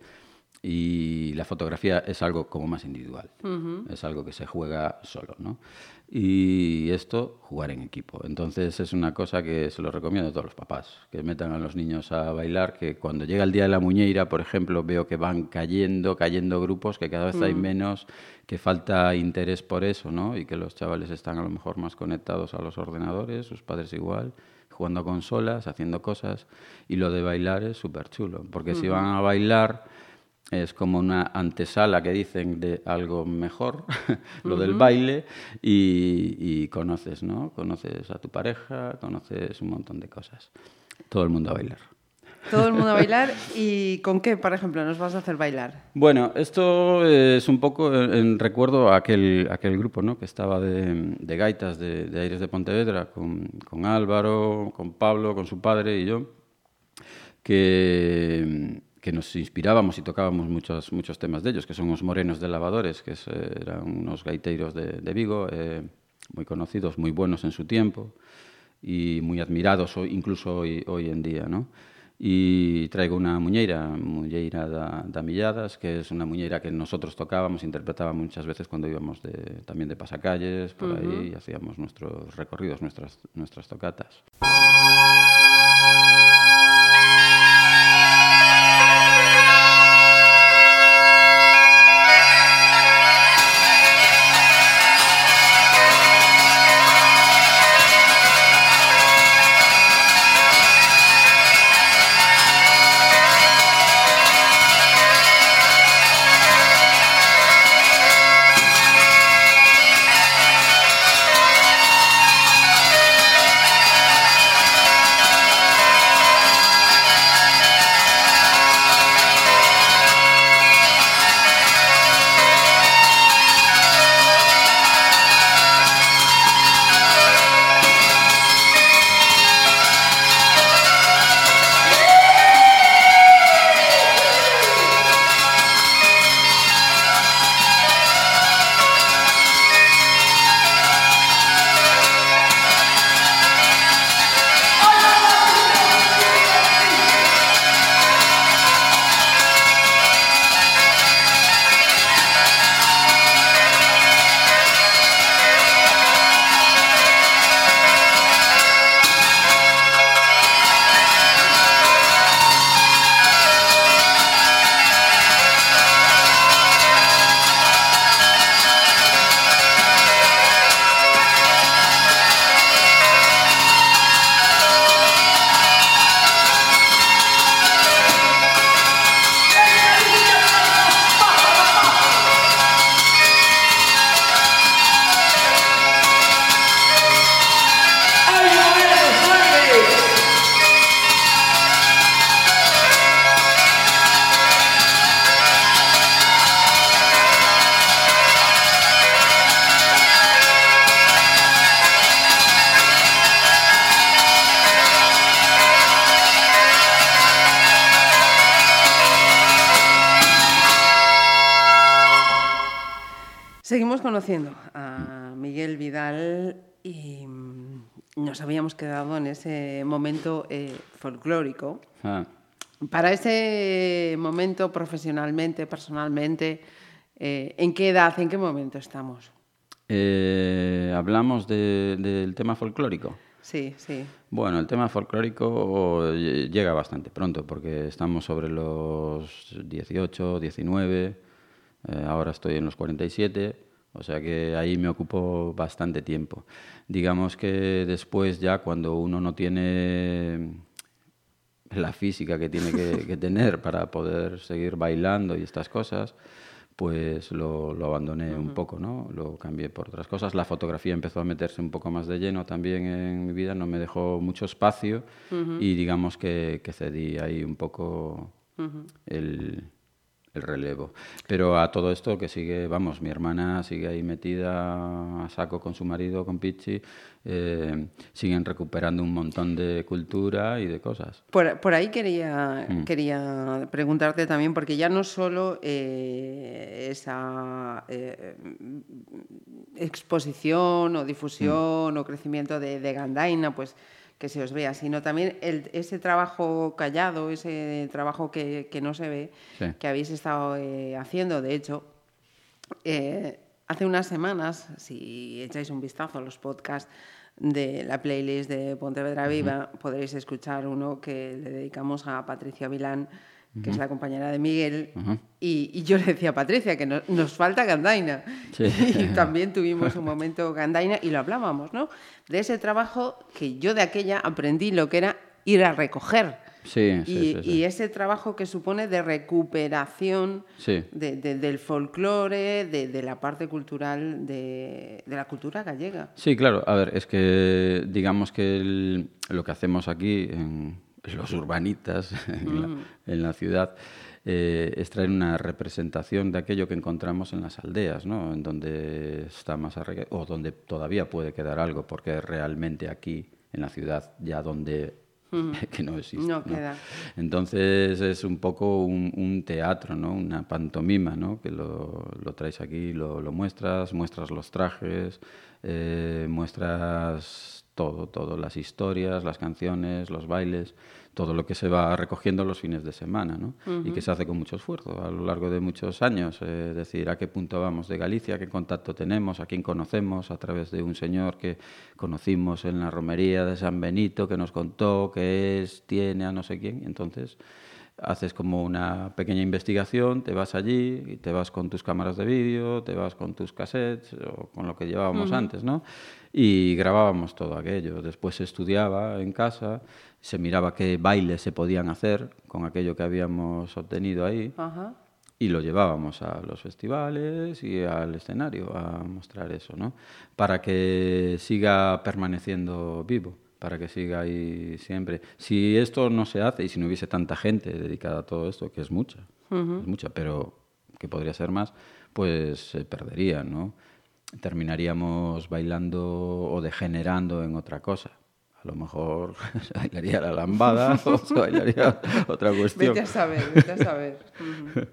C: Y la fotografía es algo como más individual, es algo que se juega solo, ¿no? Y esto, jugar en equipo. Entonces es una cosa que se lo recomiendo a todos los papás, que metan a los niños a bailar, que cuando llega el Día de la Muñeira, por ejemplo, veo que van cayendo, cayendo grupos, que cada vez hay menos, que falta interés por eso, ¿no? Y que los chavales están a lo mejor más conectados a los ordenadores, sus padres igual, jugando a consolas, haciendo cosas, y lo de bailar es súper chulo, porque si van a bailar es como una antesala que dicen de algo mejor, [laughs] lo del baile, y, y conoces, ¿no? Conoces a tu pareja, conoces un montón de cosas. Todo el mundo a bailar.
B: Todo el mundo a bailar. [laughs] ¿Y con qué, por ejemplo, nos vas a hacer bailar?
C: Bueno, esto es un poco en, en recuerdo a aquel, aquel grupo ¿no? que estaba de, de gaitas de, de Aires de Pontevedra, con, con Álvaro, con Pablo, con su padre y yo, que, que nos inspirábamos y tocábamos muchos, muchos temas de ellos, que son los morenos de lavadores, que es, eh, eran unos gaiteiros de, de Vigo, eh, muy conocidos, muy buenos en su tiempo y muy admirados hoy- incluso hoy, hoy en día, ¿no? Y traigo una muñeira, muñeira da, da Milladas, que es una muñeira que nosotros tocábamos, interpretábamos muchas veces cuando íbamos de, también de pasacalles, por ahí, y hacíamos nuestros recorridos, nuestras, nuestras tocatas.
B: Conociendo a Miguel Vidal y mm, nos habíamos quedado en ese momento eh, folclórico.
C: Ah,
B: Para ese momento, profesionalmente, personalmente, eh, ¿en qué edad, en qué momento estamos?
C: eh, hablamos de- del tema folclórico.
B: Sí, sí.
C: Bueno, el tema folclórico lle- llega bastante pronto porque estamos sobre los 18, 19, eh, ahora estoy en los 47, o sea que ahí me ocupo bastante tiempo. Digamos que después ya cuando uno no tiene la física que tiene que, que tener para poder seguir bailando y estas cosas, pues lo, lo abandoné un poco, ¿no? Lo cambié por otras cosas. La fotografía empezó a meterse un poco más de lleno también en mi vida, no me dejó mucho espacio y digamos que, que cedí ahí un poco el, el relevo. Pero a todo esto que sigue, vamos, mi hermana sigue ahí metida a saco con su marido, con Pichi, eh, siguen recuperando un montón de cultura y de cosas.
B: Por, por ahí quería,
C: Mm.
B: quería preguntarte también, porque ya no solo eh, esa eh, exposición o difusión o crecimiento de, de Gandaina, pues que se os vea, sino también el- ese trabajo callado, ese trabajo que, que no se ve,
C: Sí.
B: que habéis estado eh, haciendo. De hecho, eh, hace unas semanas, si echáis un vistazo a los podcasts de la playlist de Pontevedra Viva, podréis escuchar uno que le dedicamos a Patricia Vilán, que es la compañera de Miguel. y, y yo le decía a Patricia que no- nos falta Gandaina.
C: Sí. [laughs]
B: Y también tuvimos un momento Gandaina y lo hablábamos, ¿no? De ese trabajo que yo de aquella aprendí lo que era ir a recoger.
C: Sí, sí,
B: y,
C: sí, sí.
B: y ese trabajo que supone de recuperación
C: Sí.
B: de- de- del folclore, de, de la parte cultural de, de la cultura gallega.
C: Sí, claro. A ver, es que digamos que el- lo que hacemos aquí en los urbanitas, [laughs] en, la, en la ciudad, eh, es traer una representación de aquello que encontramos en las aldeas, ¿no? En donde está más arraigado, o donde todavía puede quedar algo, porque realmente aquí, en la ciudad, ya donde [laughs] que no existe.
B: No queda.
C: Entonces es un poco un, un teatro, ¿no? Una pantomima, ¿no? Que lo, lo traes aquí, lo, lo muestras, muestras los trajes, eh, muestras todo, todo, las historias, las canciones, los bailes, todo lo que se va recogiendo los fines de semana, ¿no? Y que se hace con mucho esfuerzo. A lo largo de muchos años, eh, es decir, a qué punto vamos de Galicia, qué contacto tenemos, a quién conocemos a través de un señor que conocimos en la romería de San Benito, que nos contó que es, tiene a no sé quién, entonces haces como una pequeña investigación, te vas allí y te vas con tus cámaras de vídeo, te vas con tus cassettes o con lo que llevábamos antes, ¿no? Y grabábamos todo aquello. Después se estudiaba en casa, se miraba qué bailes se podían hacer con aquello que habíamos obtenido ahí y lo llevábamos a los festivales y al escenario a mostrar eso, ¿no? Para que siga permaneciendo vivo, para que siga ahí siempre. Si esto no se hace y si no hubiese tanta gente dedicada a todo esto, que es mucha, es mucha, pero que podría ser más, pues se perdería, ¿no? Terminaríamos bailando o degenerando en otra cosa. A lo mejor [laughs] se bailaría la lambada o [laughs] se bailaría otra cuestión.
B: Vete a saber, vete a saber. [laughs]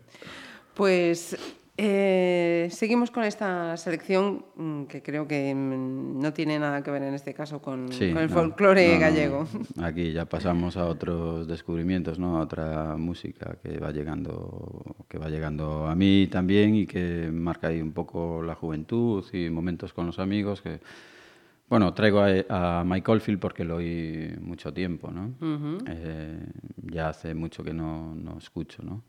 B: Pues eh, seguimos con esta selección mm, que creo que mm, no tiene nada que ver en este caso con,
C: Sí,
B: con el
C: no,
B: folclore
C: no,
B: gallego.
C: Aquí ya pasamos a otros descubrimientos, ¿no? A otra música que va llegando, que va llegando a mí también y que marca ahí un poco la juventud y momentos con los amigos que bueno, traigo a, a Mike Oldfield porque lo oí mucho tiempo, ¿no? Eh, ya hace mucho que no, no escucho, ¿no?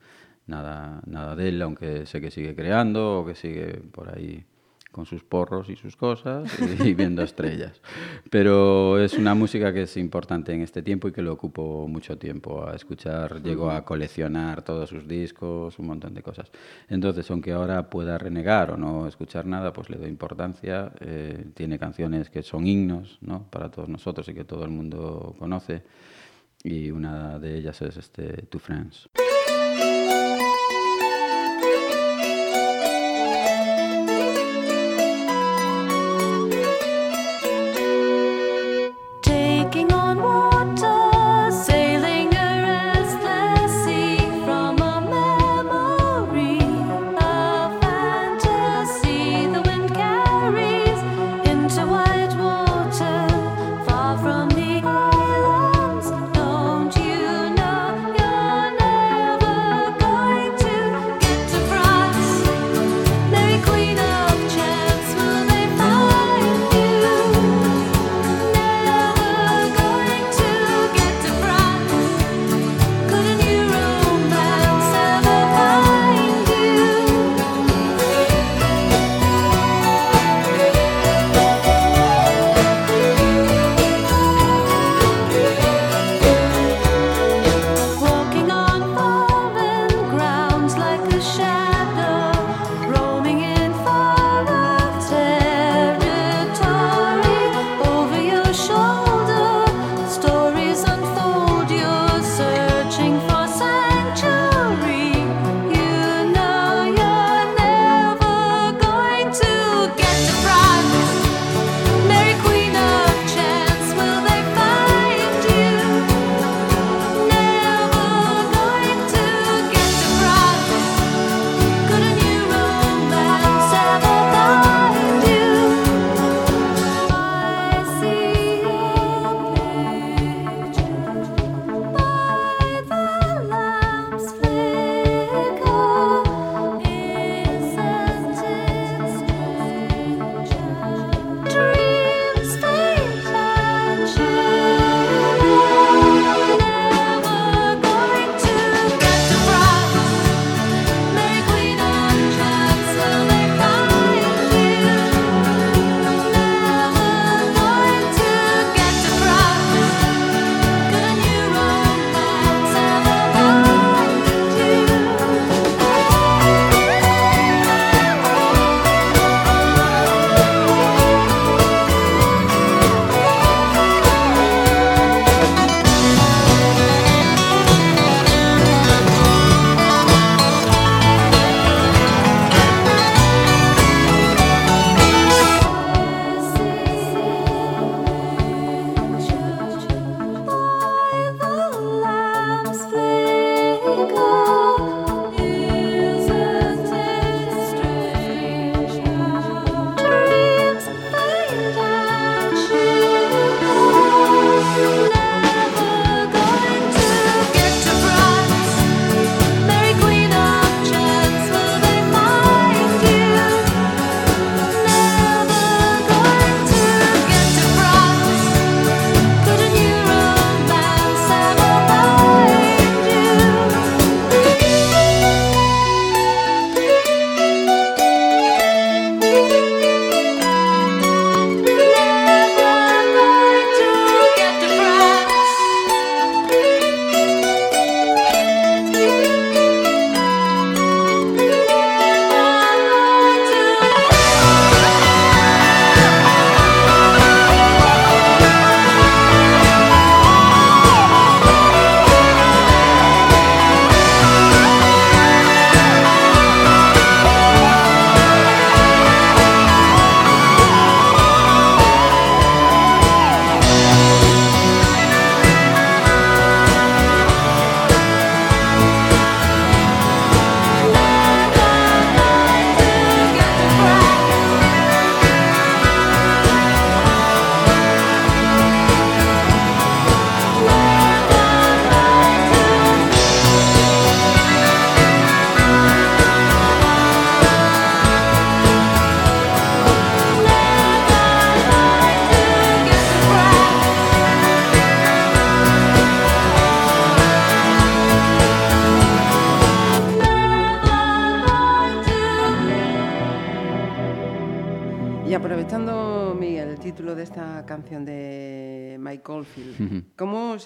C: Nada, nada de él, aunque sé que sigue creando o que sigue por ahí con sus porros y sus cosas [laughs] y, viendo estrellas. Pero es una música que es importante en este tiempo y que lo ocupo mucho tiempo a escuchar. Llego a coleccionar todos sus discos, un montón de cosas. Entonces, aunque ahora pueda renegar o no escuchar nada, pues le doy importancia. Eh, tiene canciones que son himnos ¿no? para todos nosotros y que todo el mundo conoce. Y una de ellas es este To Friends.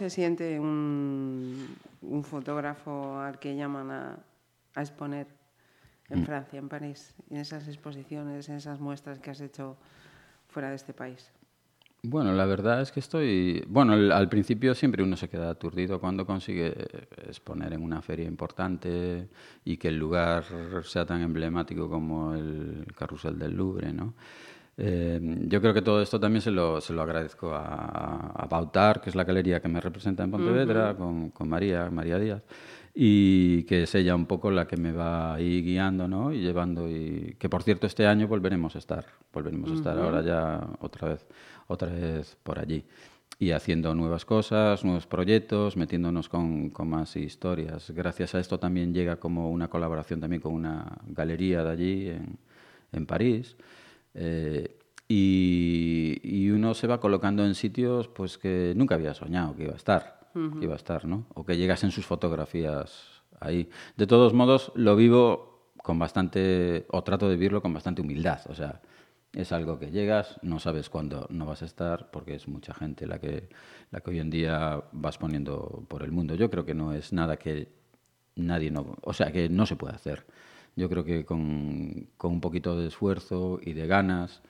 B: Se siente un, un fotógrafo al que llaman a, a exponer en
C: Mm.
B: Francia, en París, en esas exposiciones, en esas muestras que has hecho fuera de este país?
C: Bueno, la verdad es que estoy... Bueno, al, al principio siempre uno se queda aturdido cuando consigue exponer en una feria importante y que el lugar sea tan emblemático como el Carrusel del Louvre, ¿no? Eh, yo creo que todo esto también se lo, se lo agradezco a, a Bautar, que es la galería que me representa en Pontevedra, con, con María, María Díaz, y que es ella un poco la que me va ahí guiando, ¿no? Y llevando, y que por cierto este año volveremos a estar, volveremos a estar ahora ya otra vez, otra vez por allí. Y haciendo nuevas cosas, nuevos proyectos, metiéndonos con, con más historias. Gracias a esto también llega como una colaboración también con una galería de allí en, en París. Eh, y, y uno se va colocando en sitios pues que nunca había soñado que iba a estar, que iba a estar, ¿no? O que llegasen sus fotografías ahí. De todos modos, lo vivo con bastante, o trato de vivirlo con bastante humildad. O sea, es algo que llegas, no sabes cuándo no vas a estar, porque es mucha gente la que, la que hoy en día vas poniendo por el mundo. Yo creo que no es nada que nadie no, o sea, que no se puede hacer. Yo creo que con, con un poquito de esfuerzo y de ganas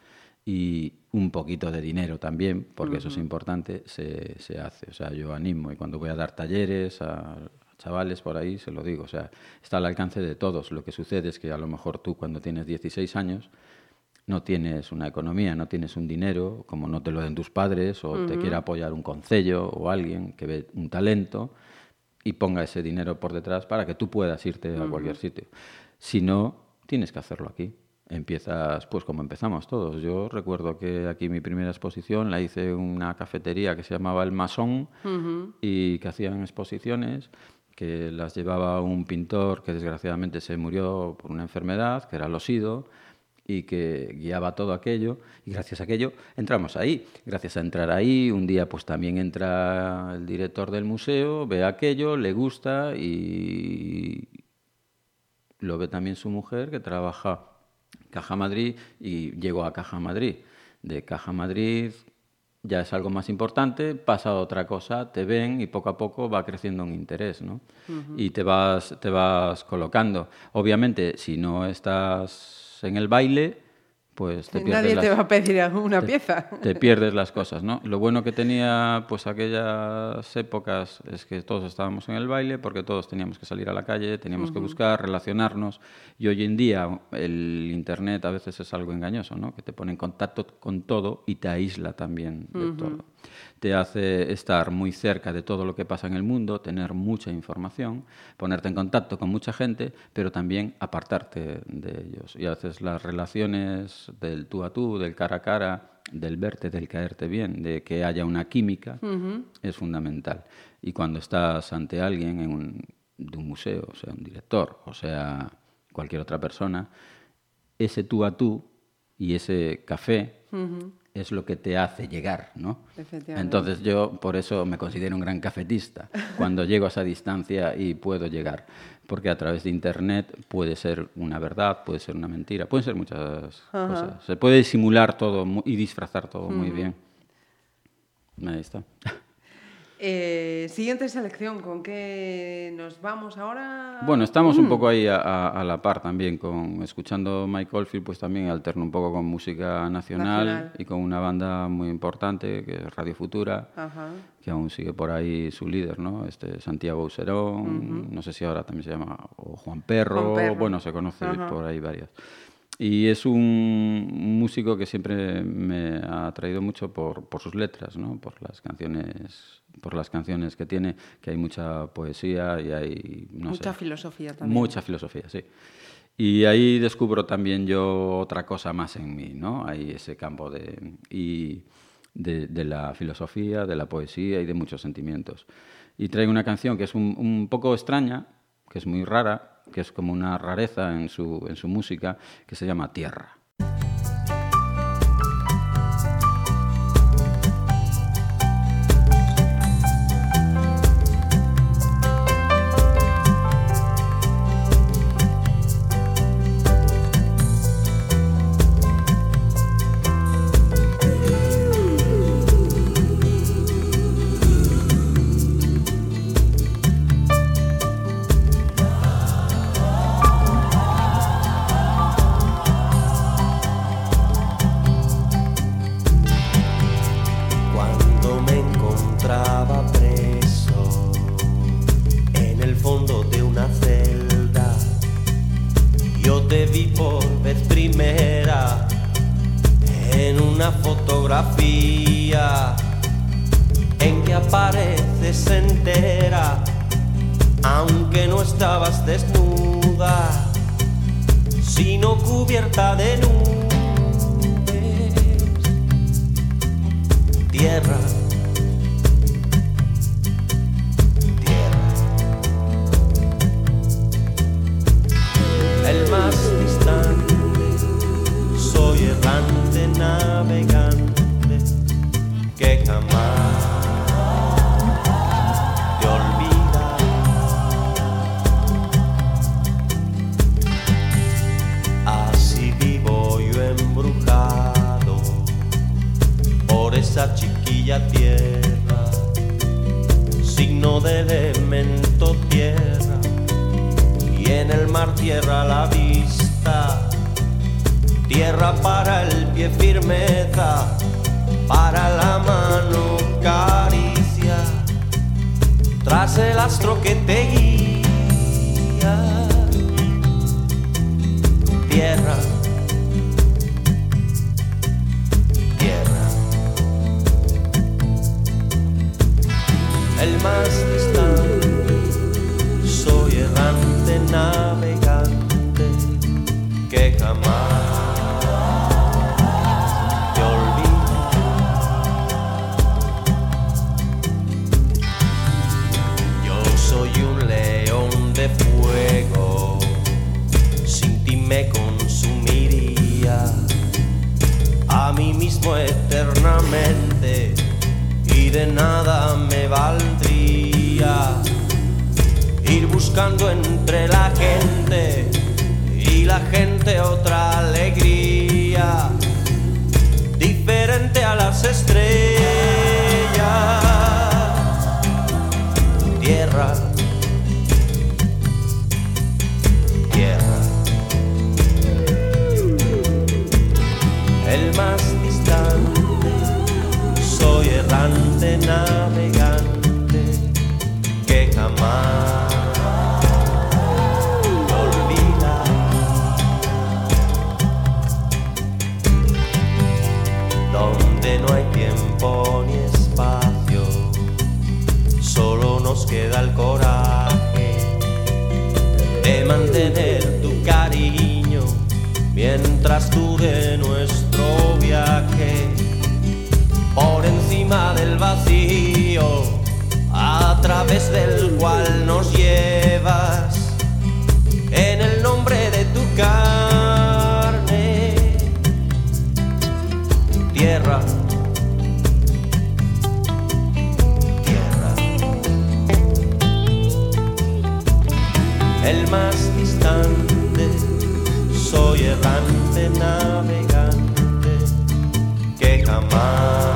C: y un poquito de dinero también, porque eso es importante, se, se hace. O sea, yo animo y cuando voy a dar talleres a chavales por ahí, se lo digo. O sea, está al alcance de todos. Lo que sucede es que a lo mejor tú cuando tienes 16 años no tienes una economía, no tienes un dinero, como no te lo den tus padres, o te quiere apoyar un concello o alguien que ve un talento y ponga ese dinero por detrás para que tú puedas irte a cualquier sitio. Si no, tienes que hacerlo aquí. Empiezas, pues como empezamos todos. Yo recuerdo que aquí mi primera exposición la hice en una cafetería que se llamaba El Masón y que hacían exposiciones que las llevaba un pintor que desgraciadamente se murió por una enfermedad, que era Losido, y que guiaba todo aquello y gracias a aquello entramos ahí. Gracias a entrar ahí, un día pues también entra el director del museo, ve aquello, le gusta y lo ve también su mujer que trabaja en Caja Madrid y llegó a Caja Madrid. De Caja Madrid ya es algo más importante, pasa a otra cosa, te ven y poco a poco va creciendo un interés, ¿no? Y te vas, te vas colocando. Obviamente, si no estás en el baile, pues te pierdes
B: Nadie te
C: las-
B: va a pedir una pieza.
C: te pierdes las cosas, ¿no? Lo bueno que tenía pues aquellas épocas es que todos estábamos en el baile porque todos teníamos que salir a la calle, teníamos que buscar, relacionarnos y hoy en día el internet a veces es algo engañoso, ¿no? Que te pone en contacto con todo y te aísla también de todo. Te hace estar muy cerca de todo lo que pasa en el mundo, tener mucha información, ponerte en contacto con mucha gente, pero también apartarte de ellos. Y a veces las relaciones del tú a tú, del cara a cara, del verte, del caerte bien, de que haya una química, es fundamental. Y cuando estás ante alguien en un, de un museo, o sea, un director, o sea, cualquier otra persona, ese tú a tú y ese café es lo que te hace llegar, ¿no?
B: Efectivamente.
C: Entonces yo por eso me considero un gran cafetista, [laughs] cuando llego a esa distancia y puedo llegar, porque a través de Internet puede ser una verdad, puede ser una mentira, pueden ser muchas cosas. Se puede simular todo y disfrazar todo muy bien. Ahí está.
B: Eh, siguiente selección, ¿con qué nos vamos ahora?
C: Bueno, estamos un poco ahí a, a- a la par también, con escuchando Mike Oldfield, pues también alterno un poco con música nacional,
B: Nacional.
C: y con una banda muy importante, que es Radio Futura,
B: Ajá.
C: que aún sigue por ahí su líder, ¿no? Este Santiago Userón, no sé si ahora también se llama o Juan Perro,
B: Juan Perro.
C: bueno, se conoce
B: Ajá.
C: por ahí varias. Y es un músico que siempre me ha atraído mucho por, por sus letras, ¿no? Por las canciones, por las canciones que tiene, que hay mucha poesía y hay no
B: Mucha
C: sé,
B: filosofía también.
C: Mucha filosofía, sí. Y ahí descubro también yo otra cosa más en mí, ¿no? Hay ese campo de, y de, de la filosofía, de la poesía y de muchos sentimientos. Y traigo una canción que es un, un poco extraña, que es muy rara, que es como una rareza en su, en su música, que se llama Tierra.
F: De nada me valdría ir buscando entre la gente y la gente otra alegría diferente a las estrellas. Tierra navegante que jamás olvida. Donde no hay tiempo ni espacio, solo nos queda el coraje de mantener tu cariño mientras dure nuestro viaje encima del vacío a través del cual nos llevas. En el nombre de tu carne tierra. Tierra. El más distante soy errante navegante que jamás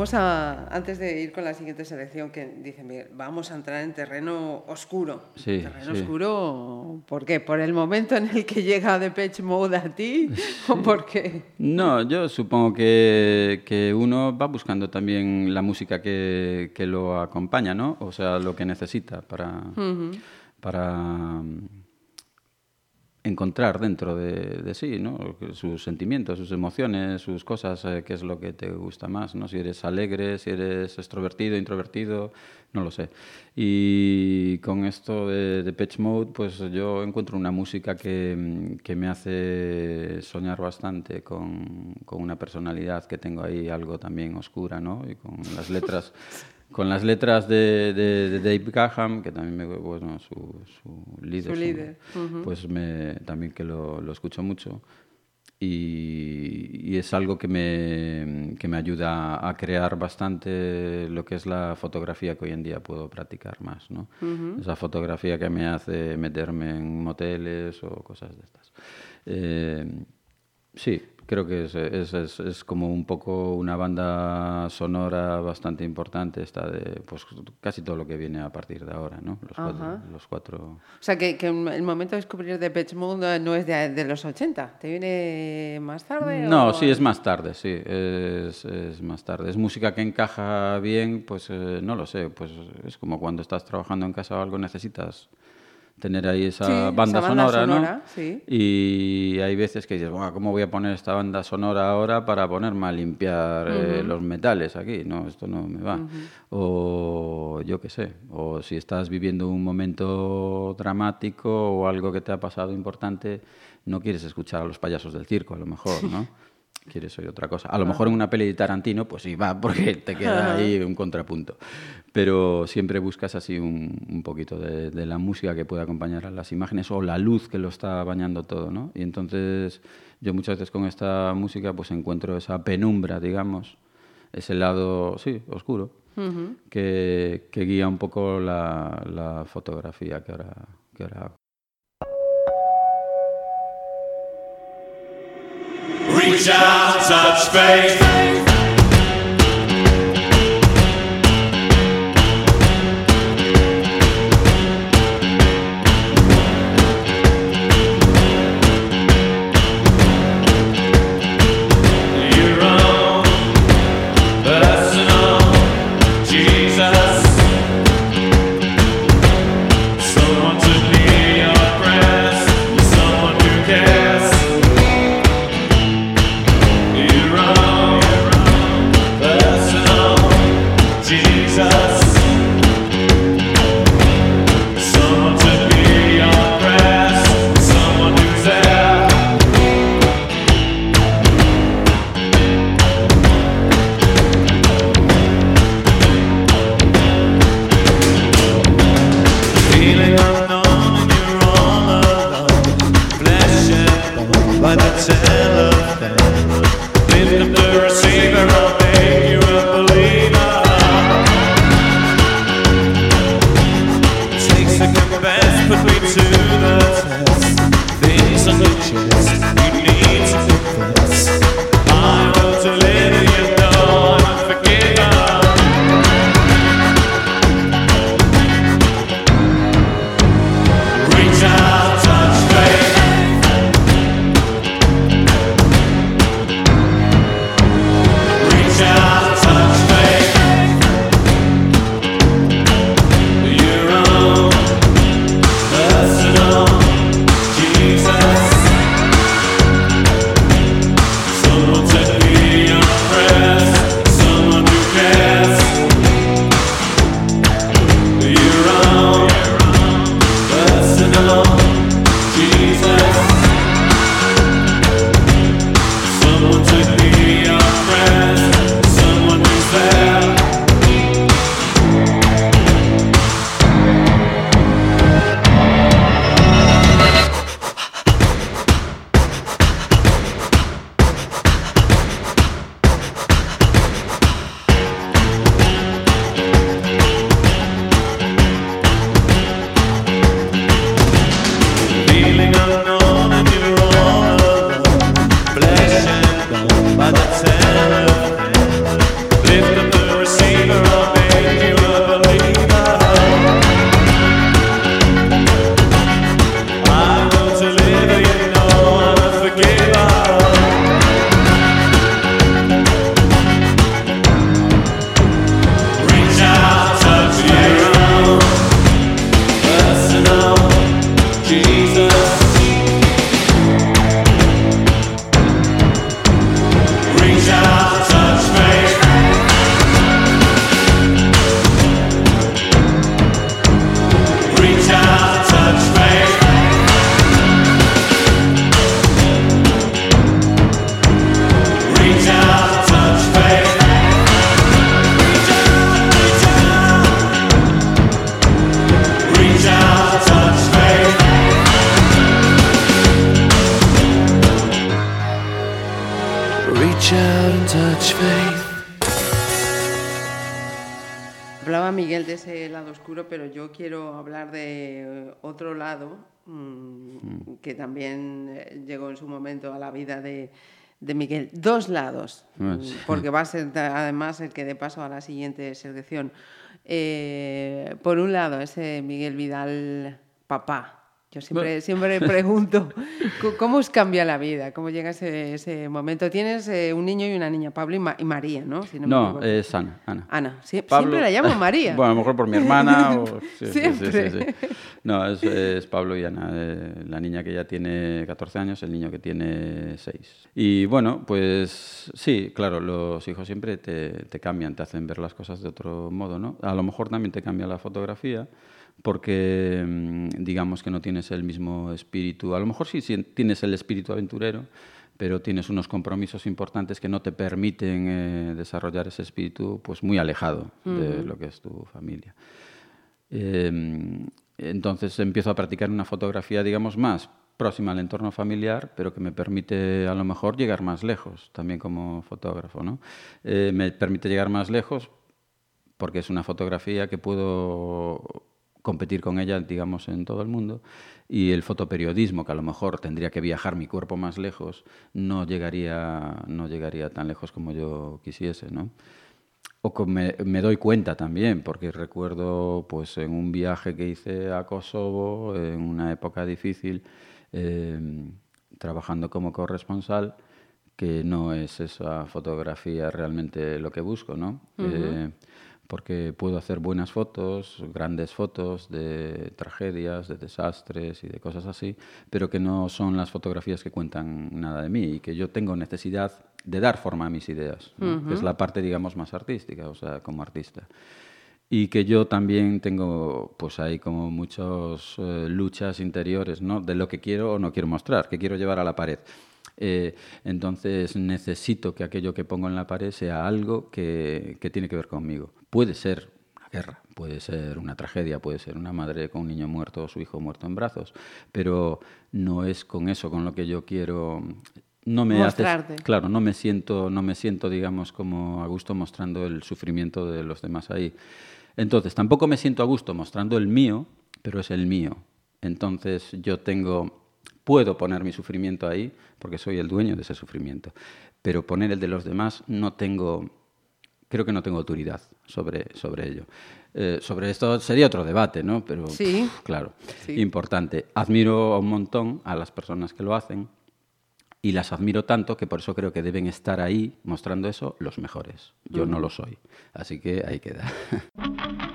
B: vamos a, antes de ir con la siguiente selección, que dice Miguel, vamos a entrar en terreno oscuro.
C: Sí,
B: Terreno
C: sí.
B: oscuro, ¿por qué? ¿Por el momento en el que llega Depeche Mode a ti? ¿O por qué?
C: No, yo supongo que, que uno va buscando también la música que, que lo acompaña, ¿no? O sea, lo que necesita para, para encontrar dentro de, de sí, ¿no? Sus sentimientos, sus emociones, sus cosas, eh, qué es lo que te gusta más, ¿no? Si eres alegre, si eres extrovertido, introvertido, no lo sé. Y con esto de, de Pitch Mode, pues yo encuentro una música que, que me hace soñar bastante con, con una personalidad que tengo ahí, algo también oscura, ¿no? Y con las letras... [laughs] Con las letras de, de- de Dave Gahan, que también me, bueno, su, su líder,
B: Su líder,
C: pues me, también que lo, lo escucho mucho. Y, y es algo que me, que me ayuda a crear bastante lo que es la fotografía que hoy en día puedo practicar más, ¿no? Esa fotografía que me hace meterme en moteles o cosas de estas. Eh, Sí, creo que es, es, es- es como un poco una banda sonora bastante importante, esta de pues casi todo lo que viene a partir de ahora, ¿no? Los cuatro, los cuatro
B: O sea, que, que el momento de descubrir Depeche Mode no es de, de los 80, ¿te viene más tarde?
C: No,
B: o-
C: sí, es más tarde, sí, es, es más tarde. Es música que encaja bien, pues eh, no lo sé, pues es como cuando estás trabajando en casa o algo, necesitas tener ahí esa
B: Sí,
C: banda,
B: esa banda
C: sonora,
B: sonora,
C: ¿no?
B: sí.
C: Y hay veces que dices, "Buah, ¿cómo voy a poner esta banda sonora ahora para ponerme a limpiar eh, los metales aquí? No, esto no me va. O yo qué sé, o si estás viviendo un momento dramático o algo que te ha pasado importante, no quieres escuchar a los payasos del circo, a lo mejor, ¿no? Quieres oír otra cosa. A lo mejor en una peli de Tarantino, pues sí, va, [laughs] porque te queda ahí un contrapunto. Pero siempre buscas así un, un poquito de, de la música que pueda acompañar a las imágenes o la luz que lo está bañando todo, ¿no? Y entonces yo muchas veces con esta música pues encuentro esa penumbra, digamos, ese lado, sí, oscuro, que, que guía un poco la, la fotografía que ahora, que ahora hago.
G: Reach out, touch faith.
B: Madam Sam. Que también eh, llegó en su momento a la vida de, de Miguel. Dos lados,
C: Ah,
B: mm,
C: sí.
B: porque va a ser además el que dé paso a la siguiente selección. Eh, por un lado, ese Miguel Vidal, papá. Yo siempre, siempre pregunto, [laughs] ¿cómo- ¿cómo os cambia la vida? ¿Cómo llega ese, ese momento? Tienes eh, un niño y una niña, Pablo y, Ma- y María, ¿no? Si
C: No, es Ana. Ana.
B: Ana, sie-
C: Pablo-
B: siempre la llamo María. [laughs]
C: bueno, a lo mejor por mi hermana. o- [laughs] sí,
B: Siempre.
C: sí, sí. No, es, es Pablo y Ana. eh, la niña que ya tiene 14 años, el niño que tiene 6. Y bueno, pues sí, claro, los hijos siempre te, te cambian, te hacen ver las cosas de otro modo, ¿no? A lo mejor también te cambia la fotografía porque mm, digamos que no tienes el mismo espíritu. A lo mejor sí, sí tienes el espíritu aventurero, pero tienes unos compromisos importantes que no te permiten eh, desarrollar ese espíritu pues muy alejado de lo que es tu familia. Eh, entonces empiezo a practicar una fotografía, digamos, más próxima al entorno familiar, pero que me permite a lo mejor llegar más lejos, también como fotógrafo. ¿no? Eh, me permite llegar más lejos porque es una fotografía que puedo competir con ella, digamos, en todo el mundo. Y el fotoperiodismo, que a lo mejor tendría que viajar mi cuerpo más lejos, no llegaría, no llegaría tan lejos como yo quisiese, ¿no? O me, me doy cuenta también, porque recuerdo pues en un viaje que hice a Kosovo, en una época difícil, eh, trabajando como corresponsal, que no es esa fotografía realmente lo que busco, ¿no? Eh, porque puedo hacer buenas fotos, grandes fotos de tragedias, de desastres y de cosas así, pero que no son las fotografías que cuentan nada de mí y que yo tengo necesidad de dar forma a mis ideas, ¿no? que es la parte, digamos, más artística, o sea, como artista. Y que yo también tengo, pues ahí como muchas eh, luchas interiores, ¿no? De lo que quiero o no quiero mostrar, que quiero llevar a la pared. Eh, entonces necesito que aquello que pongo en la pared sea algo que, que tiene que ver conmigo. Puede ser una guerra, puede ser una tragedia, puede ser una madre con un niño muerto o su hijo muerto en brazos, pero no es con eso con lo que yo quiero. No me hace-
B: Mostrarte.
C: claro, no me siento, no me siento, digamos, como a gusto mostrando el sufrimiento de los demás ahí. Entonces, tampoco me siento a gusto mostrando el mío, pero es el mío. Entonces, yo tengo, puedo poner mi sufrimiento ahí, porque soy el dueño de ese sufrimiento, pero poner el de los demás no tengo, creo que no tengo autoridad sobre, sobre ello. Eh, sobre esto sería otro debate, ¿no? Pero,
B: Sí.
C: pf, claro,
B: Sí.
C: importante. Admiro un montón a las personas que lo hacen y las admiro tanto que por eso creo que deben estar ahí mostrando eso los mejores. Yo no lo soy, así que ahí queda. [laughs]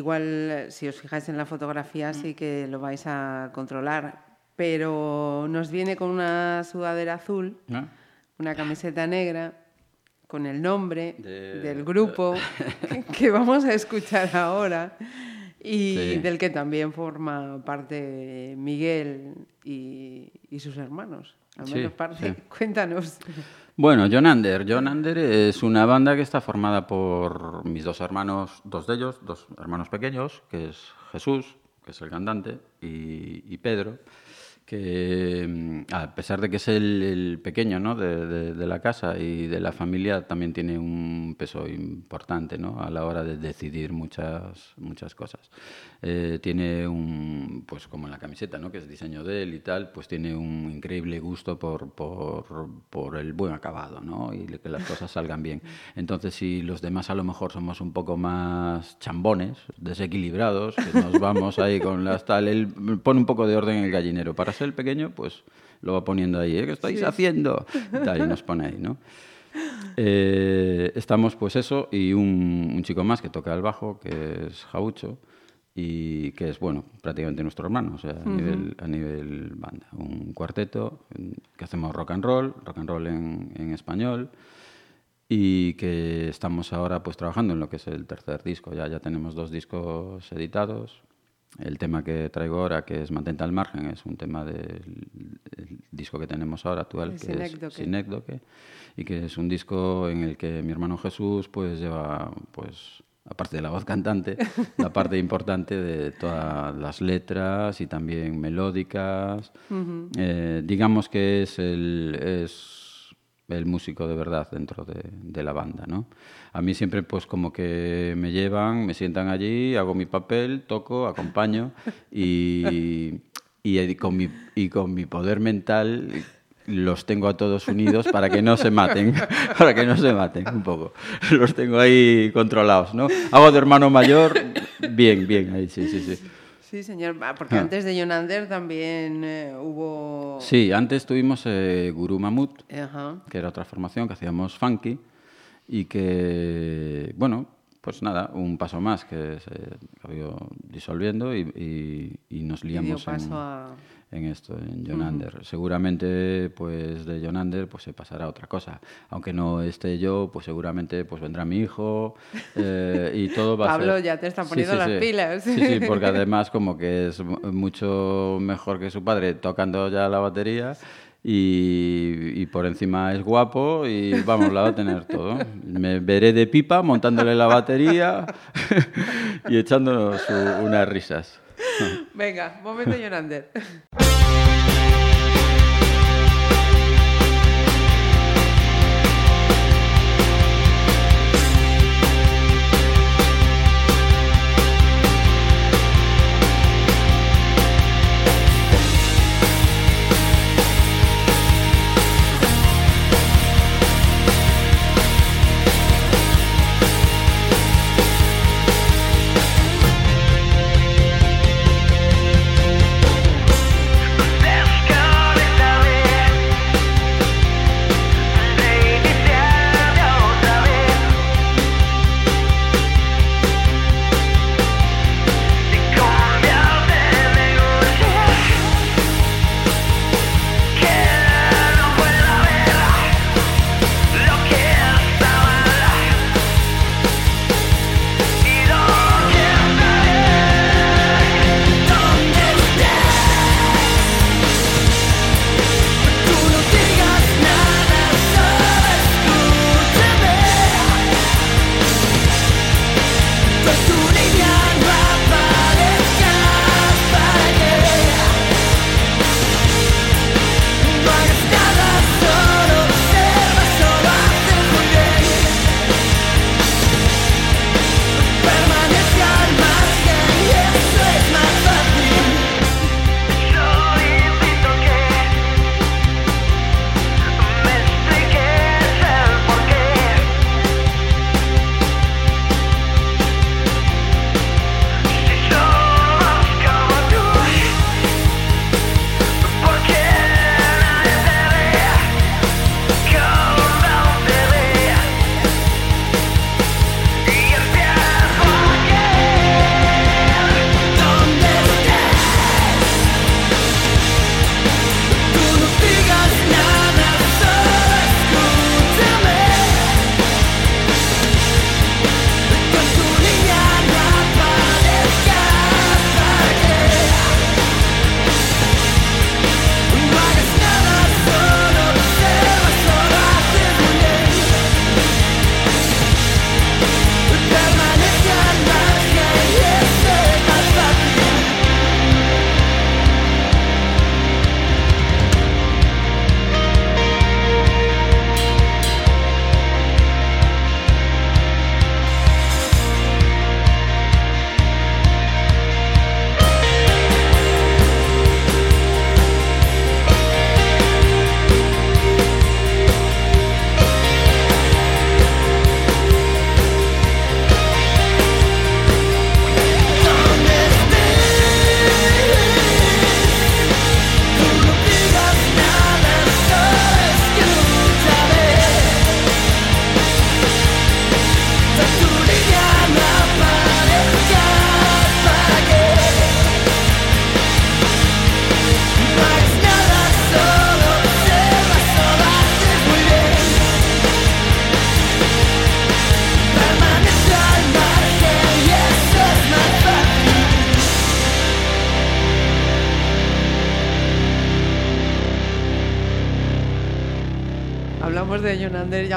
B: igual, eh, si os fijáis en la fotografía, sí que lo vais a controlar. Pero nos viene con una sudadera azul,
C: ¿no?
B: una camiseta negra, con el nombre
C: De-
B: del grupo que, [laughs] que vamos a escuchar ahora y
C: Sí.
B: del que también forma parte Miguel y, y sus hermanos. Al
C: Sí,
B: menos parte.
C: sí.
B: Cuéntanos.
C: Bueno, John Under. John Under es una banda que está formada por mis dos hermanos, dos de ellos, dos hermanos pequeños, que es Jesús, que es el cantante, y, Pedro, que mm, a pesar de que es el, pequeño ¿no? de, de- de la casa y de la familia, también tiene un peso importante ¿no? a la hora de decidir muchas, muchas cosas. Eh, tiene un, pues como en la camiseta, ¿no? que es diseño de él y tal, pues tiene un increíble gusto por, por, por el buen acabado ¿no? y que las cosas salgan bien. Entonces, si los demás a lo mejor somos un poco más chambones, desequilibrados, que nos vamos ahí con las tal, él pone un poco de orden en el gallinero. Para ser el pequeño, pues lo va poniendo ahí, ¿eh? ¿qué estáis haciendo? Y tal, y nos pone ahí, ¿no? Eh, estamos pues eso y un, un chico más que toca el bajo, que es Jaucho, y que es, bueno, prácticamente nuestro hermano, o sea, a, nivel, a nivel banda. Un cuarteto que hacemos rock and roll, rock and roll en, en español, y que estamos ahora pues trabajando en lo que es el tercer disco. Ya, ya tenemos dos discos editados. El tema que traigo ahora, que es Mantente al margen, es un tema del el disco que tenemos ahora actual,
B: El
C: que es
B: Sinécdoque.
C: Sinécdoque, y que es un disco en el que mi hermano Jesús pues lleva pues aparte de la voz cantante, la [laughs] parte importante de todas las letras y también melódicas. Eh, digamos que es el, es el músico de verdad dentro de, de la banda, ¿no? A mí siempre pues como que me llevan, me sientan allí, hago mi papel, toco, acompaño y, y con mi, y con mi poder mental los tengo a todos unidos para que no se maten, [laughs] para que no se maten un poco. Los tengo ahí controlados, ¿no? Hago de hermano mayor, bien, bien, ahí sí, sí, sí.
B: Sí, señor. Ah, Porque
C: Ah.
B: antes de Jonander también eh, hubo...
C: Sí, antes tuvimos eh, Guru Mamut,
B: Ajá.
C: que era otra formación que hacíamos funky y que, bueno, pues nada, un paso más que se acabó disolviendo y, y- y nos
B: Y dio
C: liamos en,
B: paso a...
C: en esto, en Jonander. Seguramente, pues de Jonander, pues se pasará otra cosa. Aunque no esté yo, pues seguramente pues vendrá mi hijo eh, y todo va a
B: Pablo,
C: ser...
B: ya te está
C: Sí,
B: poniendo
C: sí,
B: las
C: sí.
B: pilas.
C: Sí, sí, porque además como que es mu- mucho mejor que su padre tocando ya la batería y, y por encima es guapo y vamos, la va a tener todo. Me veré de pipa montándole la batería [laughs] y echándonos unas risas.
B: Venga, momento Jonander.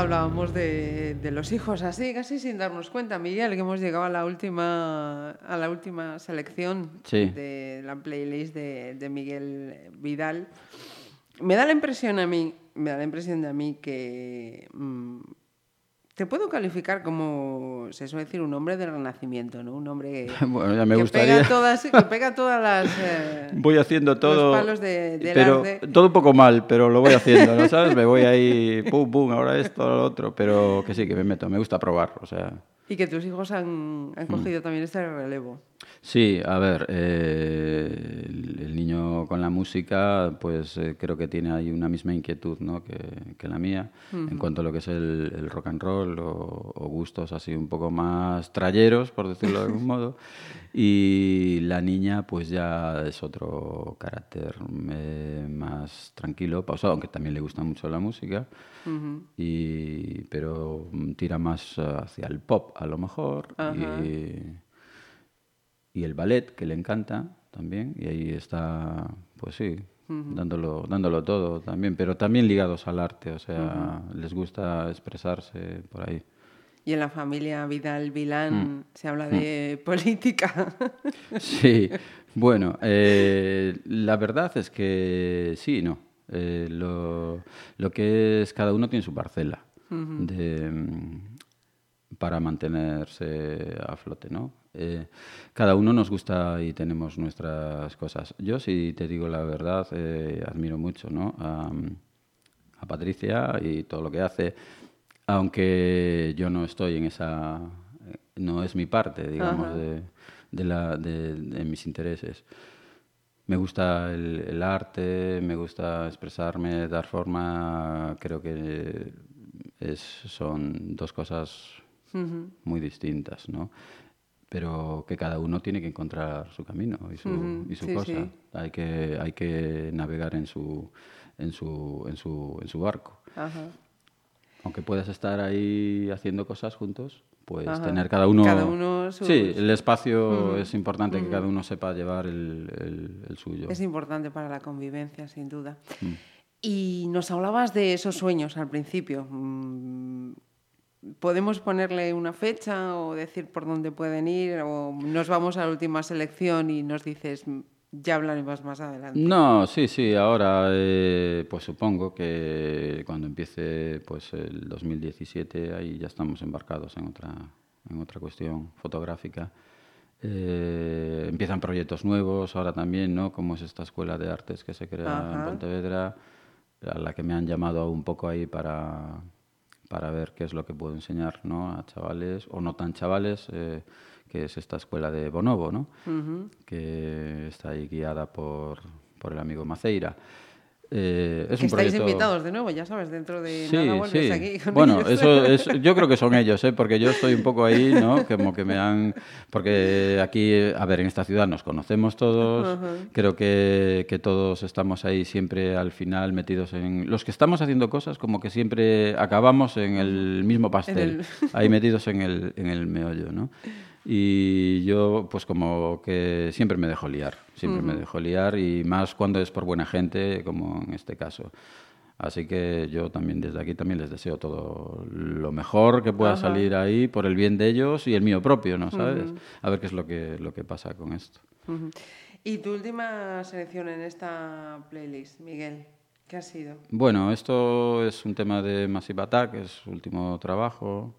B: Hablábamos de, de los hijos, así, casi sin darnos cuenta, Miguel, que hemos llegado a la última, a la última selección
C: Sí.
B: de la playlist de, de Miguel Vidal. Me da la impresión a mí, me da la impresión de a mí que mm, te puedo calificar como, se suele decir, un hombre del renacimiento, ¿no? Un hombre que, [laughs]
C: Bueno, ya me
B: que
C: gustaría.
B: pega [laughs] todas, que pega todas las... eh,
C: Voy haciendo todo.
B: Los palos de- del
C: pero
B: arte.
C: todo un poco mal, pero lo voy haciendo, ¿no sabes? Me voy ahí, pum, pum, ahora esto, ahora lo otro, pero que sí, que me meto, me gusta probar, o sea.
B: Y que tus hijos han,
C: Mm.
B: han cogido también este relevo.
C: Sí, a ver, eh, el, el niño con la música, pues eh, creo que tiene ahí una misma inquietud ¿no? que, que la mía en cuanto a lo que es el, el rock and roll o, o gustos así un poco más trayeros, por decirlo de algún [laughs] modo. Y la niña, pues ya es otro carácter eh, más tranquilo, pausado, aunque también le gusta mucho la música, y, pero tira más hacia el pop a lo mejor.
B: Ajá.
C: Y, y el ballet, que le encanta también, y ahí está, pues sí, dándolo, dándolo todo también, pero también ligados al arte, o sea, les gusta expresarse por ahí.
B: Y en la familia Vidal
C: Mm.
B: Vilán se habla de [laughs] política.
C: Sí, bueno, eh, la verdad es que sí y no. Eh, lo, lo que es, cada uno tiene su parcela de, mm, para mantenerse a flote, ¿no? Eh, cada uno nos gusta y tenemos nuestras cosas. Yo, si te digo la verdad, eh, admiro mucho, ¿no? A, a Patricia y todo lo que hace, aunque yo no estoy en esa, no es mi parte, digamos, de, de la, de, de mis intereses. Me gusta el, el arte, me gusta expresarme, dar forma, creo que es, son dos cosas muy distintas, ¿no? Pero que cada uno tiene que encontrar su camino y su, y su
B: sí,
C: cosa.
B: sí.
C: Hay, que, hay que navegar en su, en su, en su, en su barco.
B: Ajá.
C: Aunque puedas estar ahí haciendo cosas juntos, pues
B: Ajá.
C: tener cada uno...
B: Cada uno sus-
C: Sí, el espacio es importante que cada uno sepa llevar el, el- el suyo.
B: Es importante para la convivencia, sin duda.
C: Mm.
B: Y nos hablabas de esos sueños al principio. ¿Podemos ponerle una fecha o decir por dónde pueden ir? ¿O nos vamos a la última selección y nos dices, "Mm, ya hablaremos más adelante?
C: No, sí, sí, ahora eh, pues supongo que cuando empiece pues el 2017 ahí ya estamos embarcados en otra, en otra cuestión fotográfica. Eh, empiezan proyectos nuevos ahora también, ¿no? Como es esta escuela de artes que se crea en. Pontevedra, a la que me han llamado un poco ahí para, para ver qué es lo que puedo enseñar, ¿no? A chavales o no tan chavales, eh, que es esta escuela de Bonobo, ¿no? que está ahí guiada por, por el amigo Maceira. Eh, es
B: que
C: un
B: estáis
C: proyecto...
B: invitados de nuevo, ya sabes, dentro de
C: Sí,
B: nada
C: sí.
B: aquí. con
C: Bueno,
B: ellos.
C: eso [laughs] es, yo creo que son ellos, ¿eh? porque yo estoy un poco ahí, ¿no? Como que me han... Porque aquí, a ver, en esta ciudad nos conocemos todos, creo que, que todos estamos ahí siempre al final metidos en... Los que estamos haciendo cosas como que siempre acabamos en el mismo pastel,
B: el- [laughs]
C: ahí metidos en el, en el meollo, ¿no? Y yo, pues como que siempre me dejo liar, siempre me dejo liar y más cuando es por buena gente, como en este caso. Así que yo también desde aquí también les deseo todo lo mejor que pueda salir ahí por el bien de ellos y el mío propio, ¿no sabes? A ver qué es lo que, lo que pasa con esto.
B: Ujú. ¿Y tu última selección en esta playlist, Miguel? ¿Qué ha sido?
C: Bueno, esto es un tema de Massive Attack, es su último trabajo.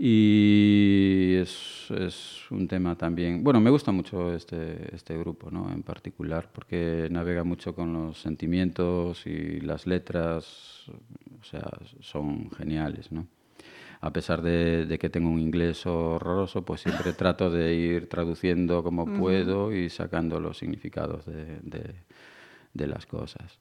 C: Y es, es un tema también. Bueno, me gusta mucho este, este grupo, ¿no? En particular, porque navega mucho con los sentimientos y las letras, o sea, son geniales, ¿no? A pesar de, de que tengo un inglés horroroso, pues siempre trato de ir traduciendo como puedo y sacando los significados de, de- de las cosas.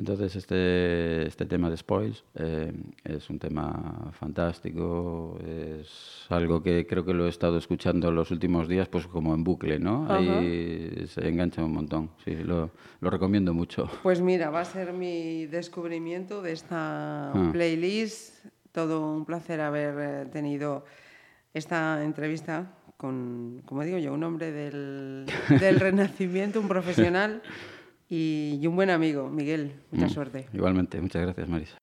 C: Entonces, este, este tema de spoils eh, es un tema fantástico, es algo que creo que lo he estado escuchando los últimos días, pues como en bucle, ¿no? Ahí se engancha un montón, sí, lo, lo recomiendo mucho.
B: Pues mira, va a ser mi descubrimiento de esta
C: Ah.
B: playlist. Todo un placer haber eh, tenido esta entrevista con, como digo yo, un hombre del, del [laughs] Renacimiento, un profesional y, y un buen amigo. Miguel, mucha
C: Mm.
B: suerte.
C: Igualmente, muchas gracias, Marisa.